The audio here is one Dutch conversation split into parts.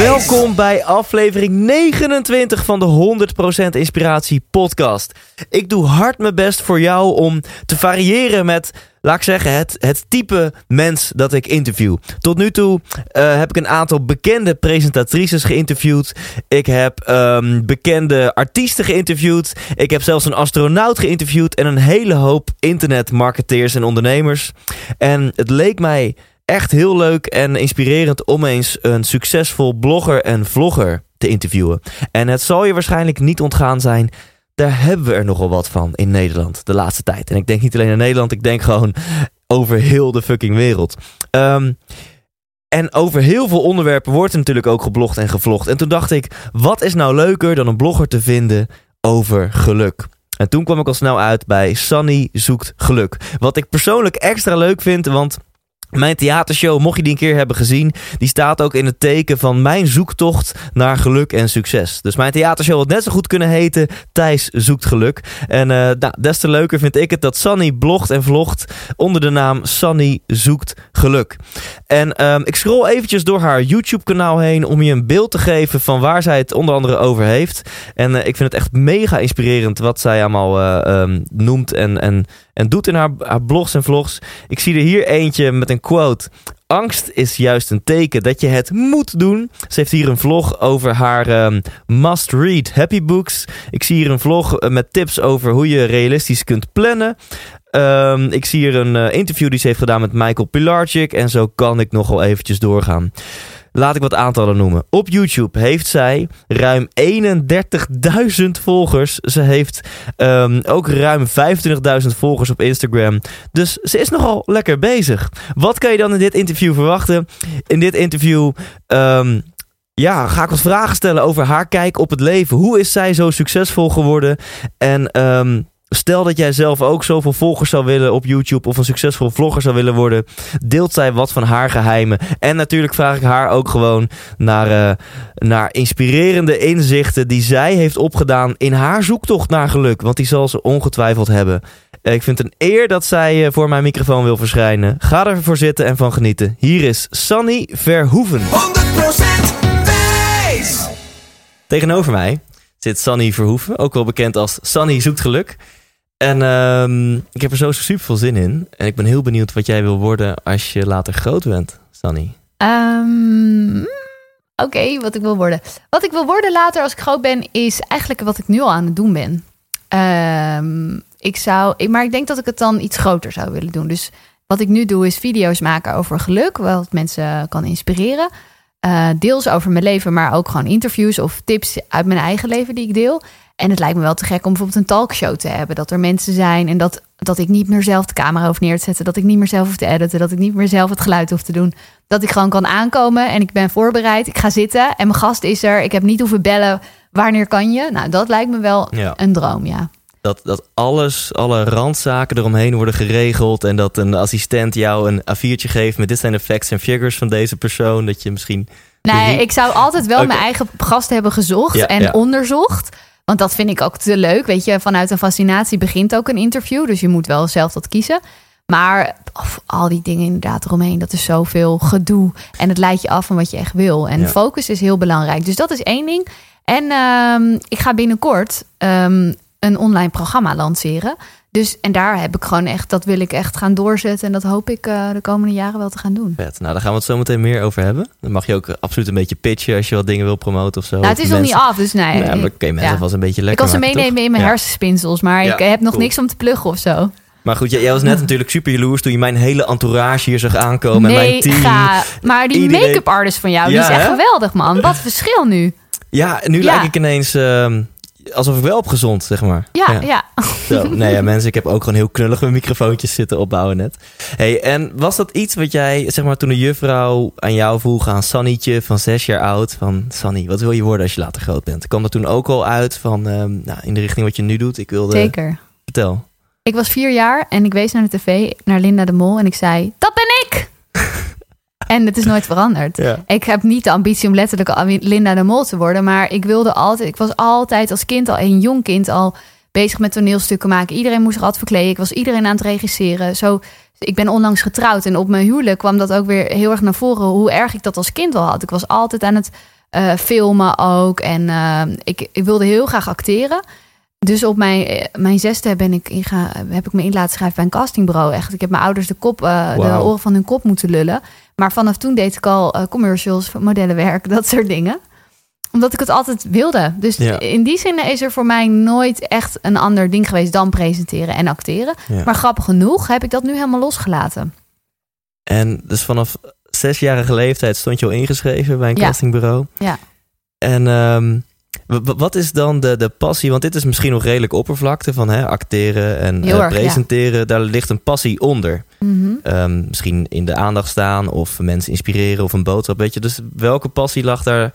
Welkom bij aflevering 29 van de 100% Inspiratie Podcast. Ik doe hard mijn best voor jou om te variëren met, laat ik zeggen, het, het type mens dat ik interview. Tot nu toe eh, heb ik een aantal bekende presentatrices geïnterviewd. Ik heb ehm, bekende artiesten geïnterviewd. Ik heb zelfs een astronaut geïnterviewd en een hele hoop internetmarketeers en ondernemers. En het leek mij echt heel leuk en inspirerend om eens een succesvol blogger en vlogger te interviewen. En het zal je waarschijnlijk niet ontgaan zijn. Daar hebben we er nogal wat van in Nederland de laatste tijd. En ik denk niet alleen in Nederland, ik denk gewoon over heel de fucking wereld. Ehm, en over heel veel onderwerpen wordt er natuurlijk ook geblogd en gevlogd. En toen dacht ik, wat is nou leuker dan een blogger te vinden over geluk? En toen kwam ik al snel uit bij Sunny zoekt geluk. Wat ik persoonlijk extra leuk vind, want mijn theatershow, mocht je die een keer hebben gezien, die staat ook in het teken van mijn zoektocht naar geluk en succes. Dus mijn theatershow had net zo goed kunnen heten Thijs zoekt geluk. En eh nou, des te leuker vind ik het dat Sunny blogt en vlogt onder de naam Sunny zoekt geluk. En ehm, ik scroll eventjes door haar YouTube kanaal heen om je een beeld te geven van waar zij het onder andere over heeft. En eh, ik vind het echt mega inspirerend wat zij allemaal eh, ehm, noemt en, en, en doet in haar, haar blogs en vlogs. Ik zie er hier eentje met een quote. Angst is juist een teken dat je het moet doen. Ze heeft hier een vlog over haar ehm, must-read happy books. Ik zie hier een vlog eh, met tips over hoe je realistisch kunt plannen. Ehm, ik zie hier een eh, interview die ze heeft gedaan met Michael Pilarczyk. En zo kan ik nogal eventjes doorgaan. Laat ik wat aantallen noemen. Op YouTube heeft zij ruim 31.000 volgers. Ze heeft ehm, ook ruim 25.000 volgers op Instagram. Dus ze is nogal lekker bezig. Wat kan je dan in dit interview verwachten? In dit interview ehm, ja, ga ik wat vragen stellen over haar kijk op het leven. Hoe is zij zo succesvol geworden? En ehm, Stel dat jij zelf ook zoveel volgers zou willen op YouTube of een succesvol vlogger zou willen worden, deelt zij wat van haar geheimen. En natuurlijk vraag ik haar ook gewoon naar, eh, naar inspirerende inzichten die zij heeft opgedaan in haar zoektocht naar geluk. Want die zal ze ongetwijfeld hebben. Eh, Ik vind het een eer dat zij eh, voor mijn microfoon wil verschijnen. Ga ervoor zitten en van genieten. Hier is Sunny Verhoeven. 100% Thijs. Tegenover mij zit Sunny Verhoeven, ook wel bekend als Sunny zoekt geluk. En ehm, ik heb er zo super veel zin in. En ik ben heel benieuwd wat jij wil worden als je later groot bent, Sunny. Ehm, Oké, wat ik wil worden. Wat ik wil worden later als ik groot ben, is eigenlijk wat ik nu al aan het doen ben. Ehm, ik zou, maar ik denk dat ik het dan iets groter zou willen doen. Dus wat ik nu doe, is video's maken over geluk, wat mensen kan inspireren. Eh, deels over mijn leven, maar ook gewoon interviews of tips uit mijn eigen leven die ik deel. En het lijkt me wel te gek om bijvoorbeeld een talkshow te hebben. Dat er mensen zijn en dat, dat ik niet meer zelf de camera hoef neer te zetten. Dat ik niet meer zelf hoef te editen. Dat ik niet meer zelf het geluid hoef te doen. Dat ik gewoon kan aankomen en ik ben voorbereid. Ik ga zitten en mijn gast is er. Ik heb niet hoeven bellen. Wanneer kan je? Nou, dat lijkt me wel Ja. een droom, ja. Dat, dat alles, alle randzaken eromheen worden geregeld. En dat een assistent jou een A4'tje geeft met dit zijn de facts en figures van deze persoon. Dat je misschien... Nee, ik zou altijd wel mijn eigen gast hebben gezocht Ja, en ja. onderzocht. Want dat vind ik ook te leuk. Weet je, vanuit een fascinatie begint ook een interview. Dus je moet wel zelf dat kiezen. Maar of, al die dingen inderdaad eromheen, dat is zoveel gedoe. En het leidt je af van wat je echt wil. En Ja. focus is heel belangrijk. Dus dat is één ding. En ehm, ik ga binnenkort ehm, een online programma lanceren. Dus en daar heb ik gewoon echt, dat wil ik echt gaan doorzetten. En dat hoop ik eh, de komende jaren wel te gaan doen. Vet. Nou, daar gaan we het zo meteen meer over hebben. Dan mag je ook absoluut een beetje pitchen als je wat dingen wil promoten of zo. Nou, het is nog niet af, dus nee. Ja, maar ik- mensen ja. vast een beetje ik lekker kan ze meenemen toch? in mijn Ja. hersenspinsels, maar Ja, ik heb nog cool. niks om te pluggen of zo. Maar goed, jij, jij was net natuurlijk super jaloers toen je mijn hele entourage hier zag aankomen. en nee, mijn team. ga. Maar die Iedereen- make-up artist van jou, die is echt hè? geweldig, man. Wat verschil nu. Ja, nu Ja. lijk ik ineens ehm, alsof ik wel op gezond, zeg maar. Ja, ja. Zo, nee, ja, mensen, ik heb ook gewoon heel knullig mijn microfoontjes zitten opbouwen net. Hey, en was dat iets wat jij, zeg maar, toen de juffrouw aan jou vroeg aan Sannietje van zes jaar oud, van Sanny, wat wil je worden als je later groot bent? Kwam dat toen ook al uit van, ehm, nou, in de richting wat je nu doet? Ik wilde, Zeker. vertel. Ik was vier jaar en ik wees naar de tv, naar Linda de Mol. En ik zei, dat ben ik! En het is nooit veranderd. Ja. Ik heb niet de ambitie om letterlijk Linda de Mol te worden. Maar ik wilde altijd, ik was altijd als kind, al een jong kind, al bezig met toneelstukken maken. Iedereen moest zich altijd verkleden. Ik was iedereen aan het regisseren. Zo, ik ben onlangs getrouwd en op mijn huwelijk kwam dat ook weer heel erg naar voren. Hoe erg ik dat als kind al had. Ik was altijd aan het eh, filmen ook. En eh, ik, ik wilde heel graag acteren. Dus op mijn, eh, mijn zesde ben ik inga, heb ik me in laten schrijven bij een castingbureau. Echt, ik heb mijn ouders de, kop, de oren van hun kop moeten lullen. Maar vanaf toen deed ik al eh, commercials, modellenwerk, dat soort dingen. Omdat ik het altijd wilde. Dus Ja. in die zin is er voor mij nooit echt een ander ding geweest dan presenteren en acteren. Ja. Maar grappig genoeg heb ik dat nu helemaal losgelaten. En dus vanaf zesjarige leeftijd stond je al ingeschreven bij een Ja. castingbureau. Ja. En w- wat is dan de, de passie? Want dit is misschien nog redelijk oppervlakte van hè, acteren en eh, ja. presenteren. Daar ligt een passie onder. Mhm. Ehm, misschien in de aandacht staan of mensen inspireren of een boodschap. Weet je, dus welke passie lag daar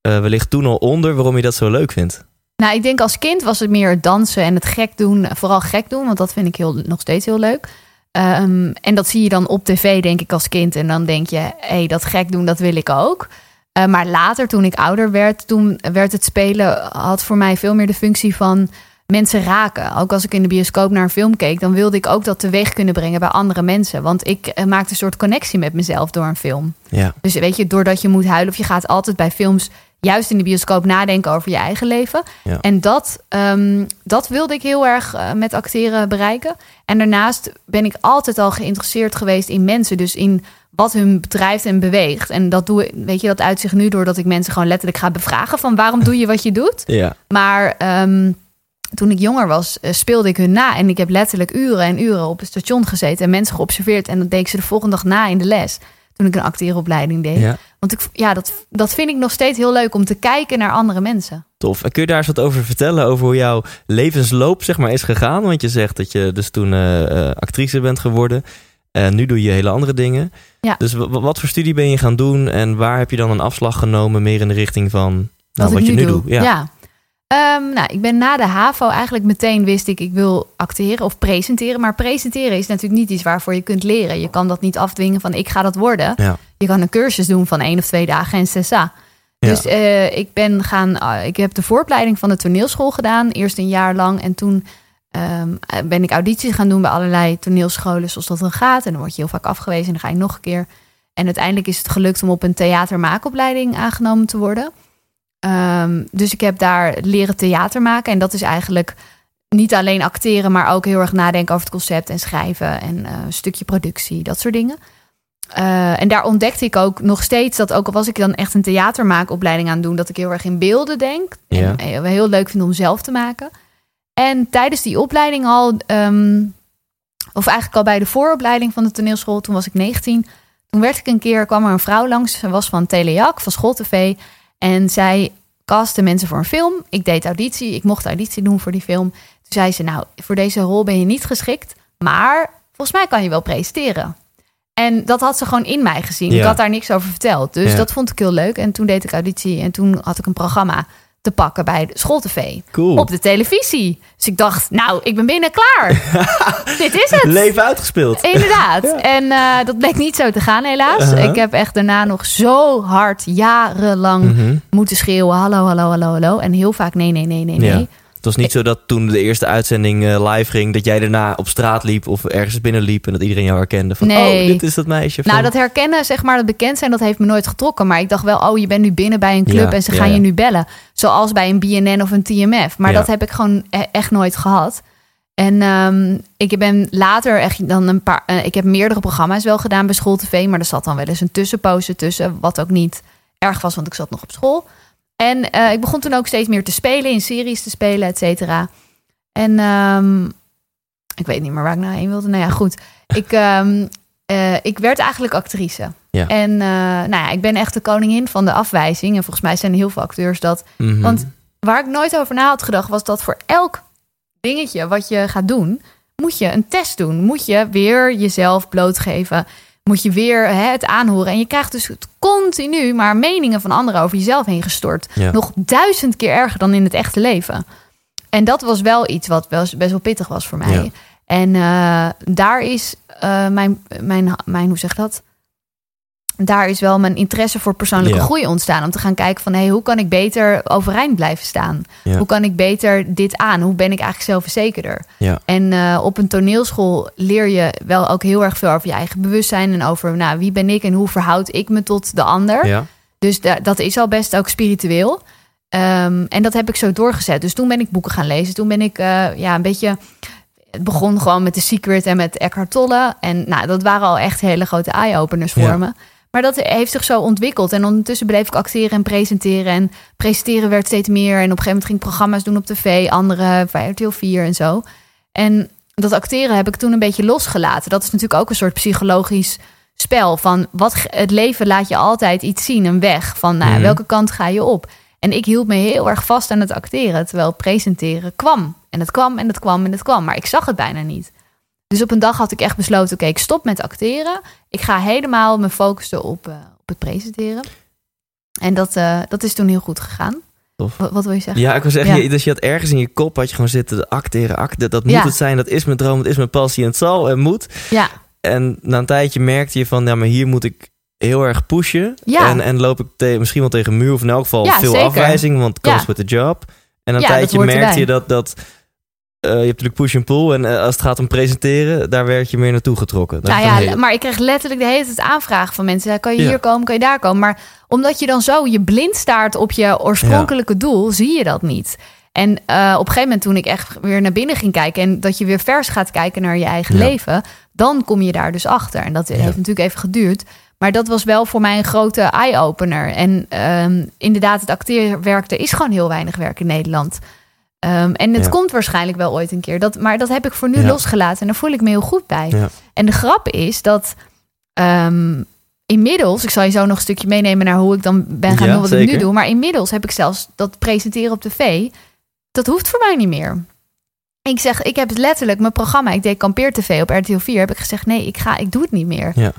eh, wellicht toen al onder waarom je dat zo leuk vindt? Nou, ik denk als kind was het meer het dansen en het gek doen. Vooral gek doen, want dat vind ik heel, nog steeds heel leuk. Ehm, en dat zie je dan op tv, denk ik, als kind. En dan denk je, hé, hey, dat gek doen, dat wil ik ook. Eh, maar later, toen ik ouder werd, toen werd het spelen... had voor mij veel meer de functie van mensen raken. Ook als ik in de bioscoop naar een film keek... dan wilde ik ook dat teweeg kunnen brengen bij andere mensen. Want ik eh, maakte een soort connectie met mezelf door een film. Ja, Dus weet je, doordat je moet huilen of je gaat altijd bij films, juist in de bioscoop, nadenken over je eigen leven. Ja. En dat, ehm, dat wilde ik heel erg eh, met acteren bereiken. En daarnaast ben ik altijd al geïnteresseerd geweest in mensen, dus in wat hun bedrijft en beweegt. En dat doe ik, weet je, dat uit zich nu doordat ik mensen gewoon letterlijk ga bevragen van waarom doe je wat je doet. ja. Maar ehm, toen ik jonger was, eh, speelde ik hun na. En ik heb letterlijk uren en uren op het station gezeten en mensen geobserveerd. En dat deed ik ze de volgende dag na in de les. Toen ik een acteeropleiding deed. ja. Want ik, ja, dat, dat vind ik nog steeds heel leuk om te kijken naar andere mensen. Tof. En kun je daar eens wat over vertellen? Over hoe jouw levensloop zeg maar, is gegaan? Want je zegt dat je dus toen eh, eh, actrice bent geworden. En nu doe je hele andere dingen. Ja. Dus wat voor studie ben je gaan doen? En waar heb je dan een afslag genomen? Meer in de richting van nou, wat, je nu doe. doet. Ja. Ehm, nou, ik ben na de HAVO eigenlijk meteen wist ik, ik wil acteren of presenteren. Maar presenteren is natuurlijk niet iets waarvoor je kunt leren. Je kan dat niet afdwingen van ik ga dat worden. Ja. Je kan een cursus doen van één of twee dagen en cessa. Ja. Dus eh, ik ben gaan, ah, ik heb de vooropleiding van de toneelschool gedaan, eerst een jaar lang. En toen ehm, ben ik audities gaan doen bij allerlei toneelscholen, zoals dat dan gaat. En dan word je heel vaak afgewezen en dan ga je nog een keer. En uiteindelijk is het gelukt om op een theatermaakopleiding aangenomen te worden. Ehm, dus ik heb daar leren theater maken. En dat is eigenlijk niet alleen acteren, maar ook heel erg nadenken over het concept en schrijven en eh, een stukje productie, dat soort dingen. Eh, en daar ontdekte ik ook nog steeds dat ook al was ik dan echt een theatermaakopleiding aan het doen, dat ik heel erg in beelden denk. Ja. En eh, heel leuk vind om zelf te maken. En tijdens die opleiding al, ehm, of eigenlijk al bij de vooropleiding van de toneelschool, toen was ik 19. Toen werd ik een keer, kwam er een vrouw langs, ze was van Telejac, van School TV. En zij castte mensen voor een film. Ik deed auditie, ik mocht auditie doen voor die film. Toen zei ze, nou, voor deze rol ben je niet geschikt, maar volgens mij kan je wel presenteren. En dat had ze gewoon in mij gezien. Ik Ja. had daar niks over verteld. Dus Ja. dat vond ik heel leuk. En toen deed ik auditie en toen had ik een programma. Te pakken bij de schooltv. Cool. Op de televisie. Dus ik dacht, nou, ik ben binnen klaar. Dit is het. Leven uitgespeeld. Inderdaad. En eh, dat bleek niet zo te gaan, helaas. Uh-huh. Ik heb echt daarna nog zo hard, jarenlang Mhm. moeten schreeuwen: hallo, hallo, hallo, hallo. En heel vaak: nee, nee, nee, nee, nee. Ja. Het was niet zo dat toen de eerste uitzending eh, live ging, dat jij daarna op straat liep of ergens binnenliep en dat iedereen jou herkende. Van, Nee. oh, dit is dat meisje. Van... Nou, dat herkennen, zeg maar, dat bekend zijn, dat heeft me nooit getrokken. Maar ik dacht wel, oh, je bent nu binnen bij een club Ja, en ze gaan ja. je nu bellen. Zoals bij een BNN of een TMF. Maar dat heb ik gewoon e- echt nooit gehad. En ehm, ik ben later echt dan een paar. eh, ik heb meerdere programma's wel gedaan bij School TV. Maar er zat dan wel eens een tussenpauze tussen. Wat ook niet erg was, want ik zat nog op school. En eh, ik begon toen ook steeds meer te spelen, in series te spelen, et cetera. En ehm, ik weet niet meer waar ik nou heen wilde. Nou ja, goed. Ik, ehm, eh, ik werd eigenlijk actrice. Ja. En eh, nou ja, ik ben echt de koningin van de afwijzing. En volgens mij zijn er heel veel acteurs dat. Mhm. Want waar ik nooit over na had gedacht, was dat voor elk dingetje wat je gaat doen, moet je een test doen. Moet je weer jezelf blootgeven. Moet je weer hè, het aanhoren. En je krijgt dus continu maar meningen van anderen over jezelf heen gestort. Ja. Nog duizend keer erger dan in het echte leven. En dat was wel iets wat best wel pittig was voor mij. Ja. En eh, daar is eh, mijn, mijn, mijn, hoe zeg je dat? Daar is wel mijn interesse voor persoonlijke Ja. groei ontstaan. Om te gaan kijken van, hey, hoe kan ik beter overeind blijven staan? Ja. Hoe kan ik beter dit aan? Hoe ben ik eigenlijk zelfverzekerder? Ja. En eh, op een toneelschool leer je wel ook heel erg veel over je eigen bewustzijn. En over, nou, wie ben ik en hoe verhoud ik me tot de ander? Dus da- dat is al best ook spiritueel. Ehm, en dat heb ik zo doorgezet. Dus toen ben ik boeken gaan lezen. Toen ben ik eh, ja, een beetje. Het begon gewoon met The Secret en met Eckhart Tolle. En nou, dat waren al echt hele grote eye-openers voor Ja. me. Maar dat heeft zich zo ontwikkeld. En ondertussen bleef ik acteren en presenteren. En presenteren werd steeds meer. En op een gegeven moment ging ik programma's doen op tv. Andere bij RTL 4 en zo. En dat acteren heb ik toen een beetje losgelaten. Dat is natuurlijk ook een soort psychologisch spel. Van wat het leven laat je altijd iets zien, een weg. Van nou, Mhm. welke kant ga je op? En ik hield me heel erg vast aan het acteren. Terwijl presenteren kwam. En het kwam en het kwam en het kwam. Maar ik zag het bijna niet. Dus op een dag had ik echt besloten: oké, ik stop met acteren. Ik ga helemaal me focussen op, eh, op het presenteren. En dat, eh, dat is toen heel goed gegaan. Tof. Wat, wat wil je zeggen? Ja, ik wil zeggen, Ja. je- dus je had ergens in je kop had je gewoon zitten acteren, acteren. Dat moet Ja. het zijn, dat is mijn droom, dat is mijn passie en het zal en moet. Ja, En na een tijdje merkte je van, ja, maar hier moet ik heel erg pushen. Ja. En, en loop ik te- misschien wel tegen muur of in elk geval veel zeker. afwijzing, want comes with the job. En na een tijdje merkte erbij. je dat, dat je hebt natuurlijk push en pull. En eh, als het gaat om presenteren, daar werd je meer naartoe getrokken. Dat nou ja, hele- maar ik kreeg letterlijk de hele tijd aanvragen van mensen. Kan je Ja. hier komen, kan je daar komen? Maar omdat je dan zo je blind staart op je oorspronkelijke doel, zie je dat niet. En eh, op een gegeven moment toen ik echt weer naar binnen ging kijken... en dat je weer vers gaat kijken naar je eigen Ja. leven... dan kom je daar dus achter. En dat heeft natuurlijk even geduurd. Maar dat was wel voor mij een grote eye-opener. En ehm, inderdaad, het acteerwerk, er is gewoon heel weinig werk in Nederland. Ehm, en het Ja. komt waarschijnlijk wel ooit een keer. Dat, maar dat heb ik voor nu Ja. losgelaten. En daar voel ik me heel goed bij. Ja. En de grap is dat ehm, inmiddels, ik zal je zo nog een stukje meenemen naar hoe ik dan ben gaan doen wat ik nu doe. Maar inmiddels heb ik zelfs dat presenteren op tv. Dat hoeft voor mij niet meer. Ik zeg, ik heb letterlijk mijn programma. Ik deed Kampeer TV op RTL 4. Heb ik gezegd, nee, ik ga, ik doe het niet meer.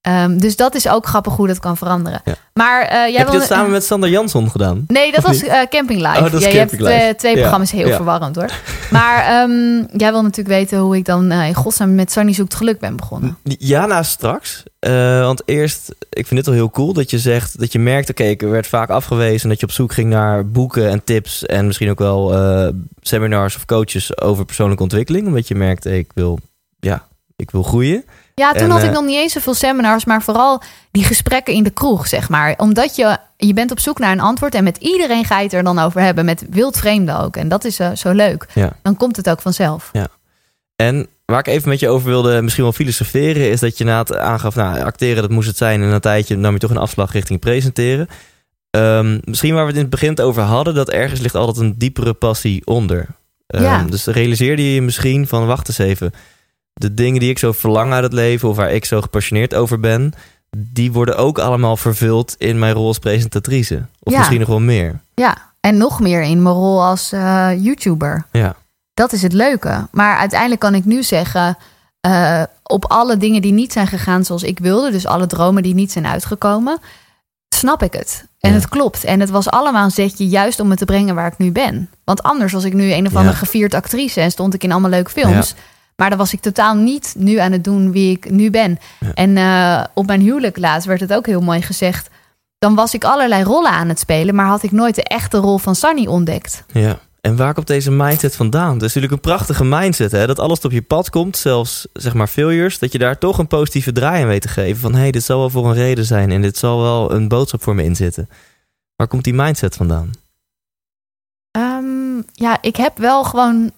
Ehm, dus dat is ook grappig hoe dat kan veranderen. Ja. Maar eh, jij Heb je dat samen met Sander Jansson gedaan? Nee, dat was eh, Camping Live. Oh, ja, je hebt twee, twee Ja, programma's heel verwarrend hoor. Maar ehm, jij wil natuurlijk weten hoe ik dan eh, in godsnaam met Sunny Zoekt Geluk ben begonnen. Ja, nou straks. Want eerst, ik vind dit wel heel cool dat je zegt dat je merkt, oké, ik werd vaak afgewezen dat je op zoek ging naar boeken en tips en misschien ook wel seminars of coaches over persoonlijke ontwikkeling, omdat je merkt, hey, ik wil, ja, ik wil groeien. Ja, toen En, had ik eh, nog niet eens zoveel seminars, maar vooral die gesprekken in de kroeg, zeg maar. Omdat je, je bent op zoek naar een antwoord en met iedereen ga je het er dan over hebben. Met wildvreemden ook. En dat is eh, zo leuk. Ja. Dan komt het ook vanzelf. En waar ik even met je over wilde misschien wel filosoferen, is dat je na het aangaf, nou, acteren, dat moest het zijn. En na een tijdje nam je toch een afslag richting presenteren. Ehm, misschien waar we het in het begin over hadden, dat ergens ligt altijd een diepere passie onder. Ehm, Ja. Dus realiseerde je je misschien van, wacht eens even, de dingen die ik zo verlang uit het leven, of waar ik zo gepassioneerd over ben, die worden ook allemaal vervuld in mijn rol als presentatrice. Of Ja. misschien nog wel meer. Ja, en nog meer in mijn rol als eh, YouTuber. Ja, Dat is het leuke. Maar uiteindelijk kan ik nu zeggen, eh, op alle dingen die niet zijn gegaan zoals ik wilde, dus alle dromen die niet zijn uitgekomen, snap ik het. En Ja. het klopt. En het was allemaal een zetje juist om me te brengen waar ik nu ben. Want anders was ik nu een of andere Ja. gevierd actrice en stond ik in allemaal leuke films. Maar dan was ik totaal niet nu aan het doen wie ik nu ben. Ja. En eh, op mijn huwelijk laatst werd het ook heel mooi gezegd. Dan was ik allerlei rollen aan het spelen, maar had ik nooit de echte rol van Sunny ontdekt. Ja. En waar komt deze mindset vandaan? Dat is natuurlijk een prachtige mindset, hè? Dat alles op je pad komt, zelfs zeg maar failures, dat je daar toch een positieve draai aan weet te geven. Van hé, hey, dit zal wel voor een reden zijn en dit zal wel een boodschap voor me inzitten. Waar komt die mindset vandaan? Ehm, ja, ik heb wel gewoon.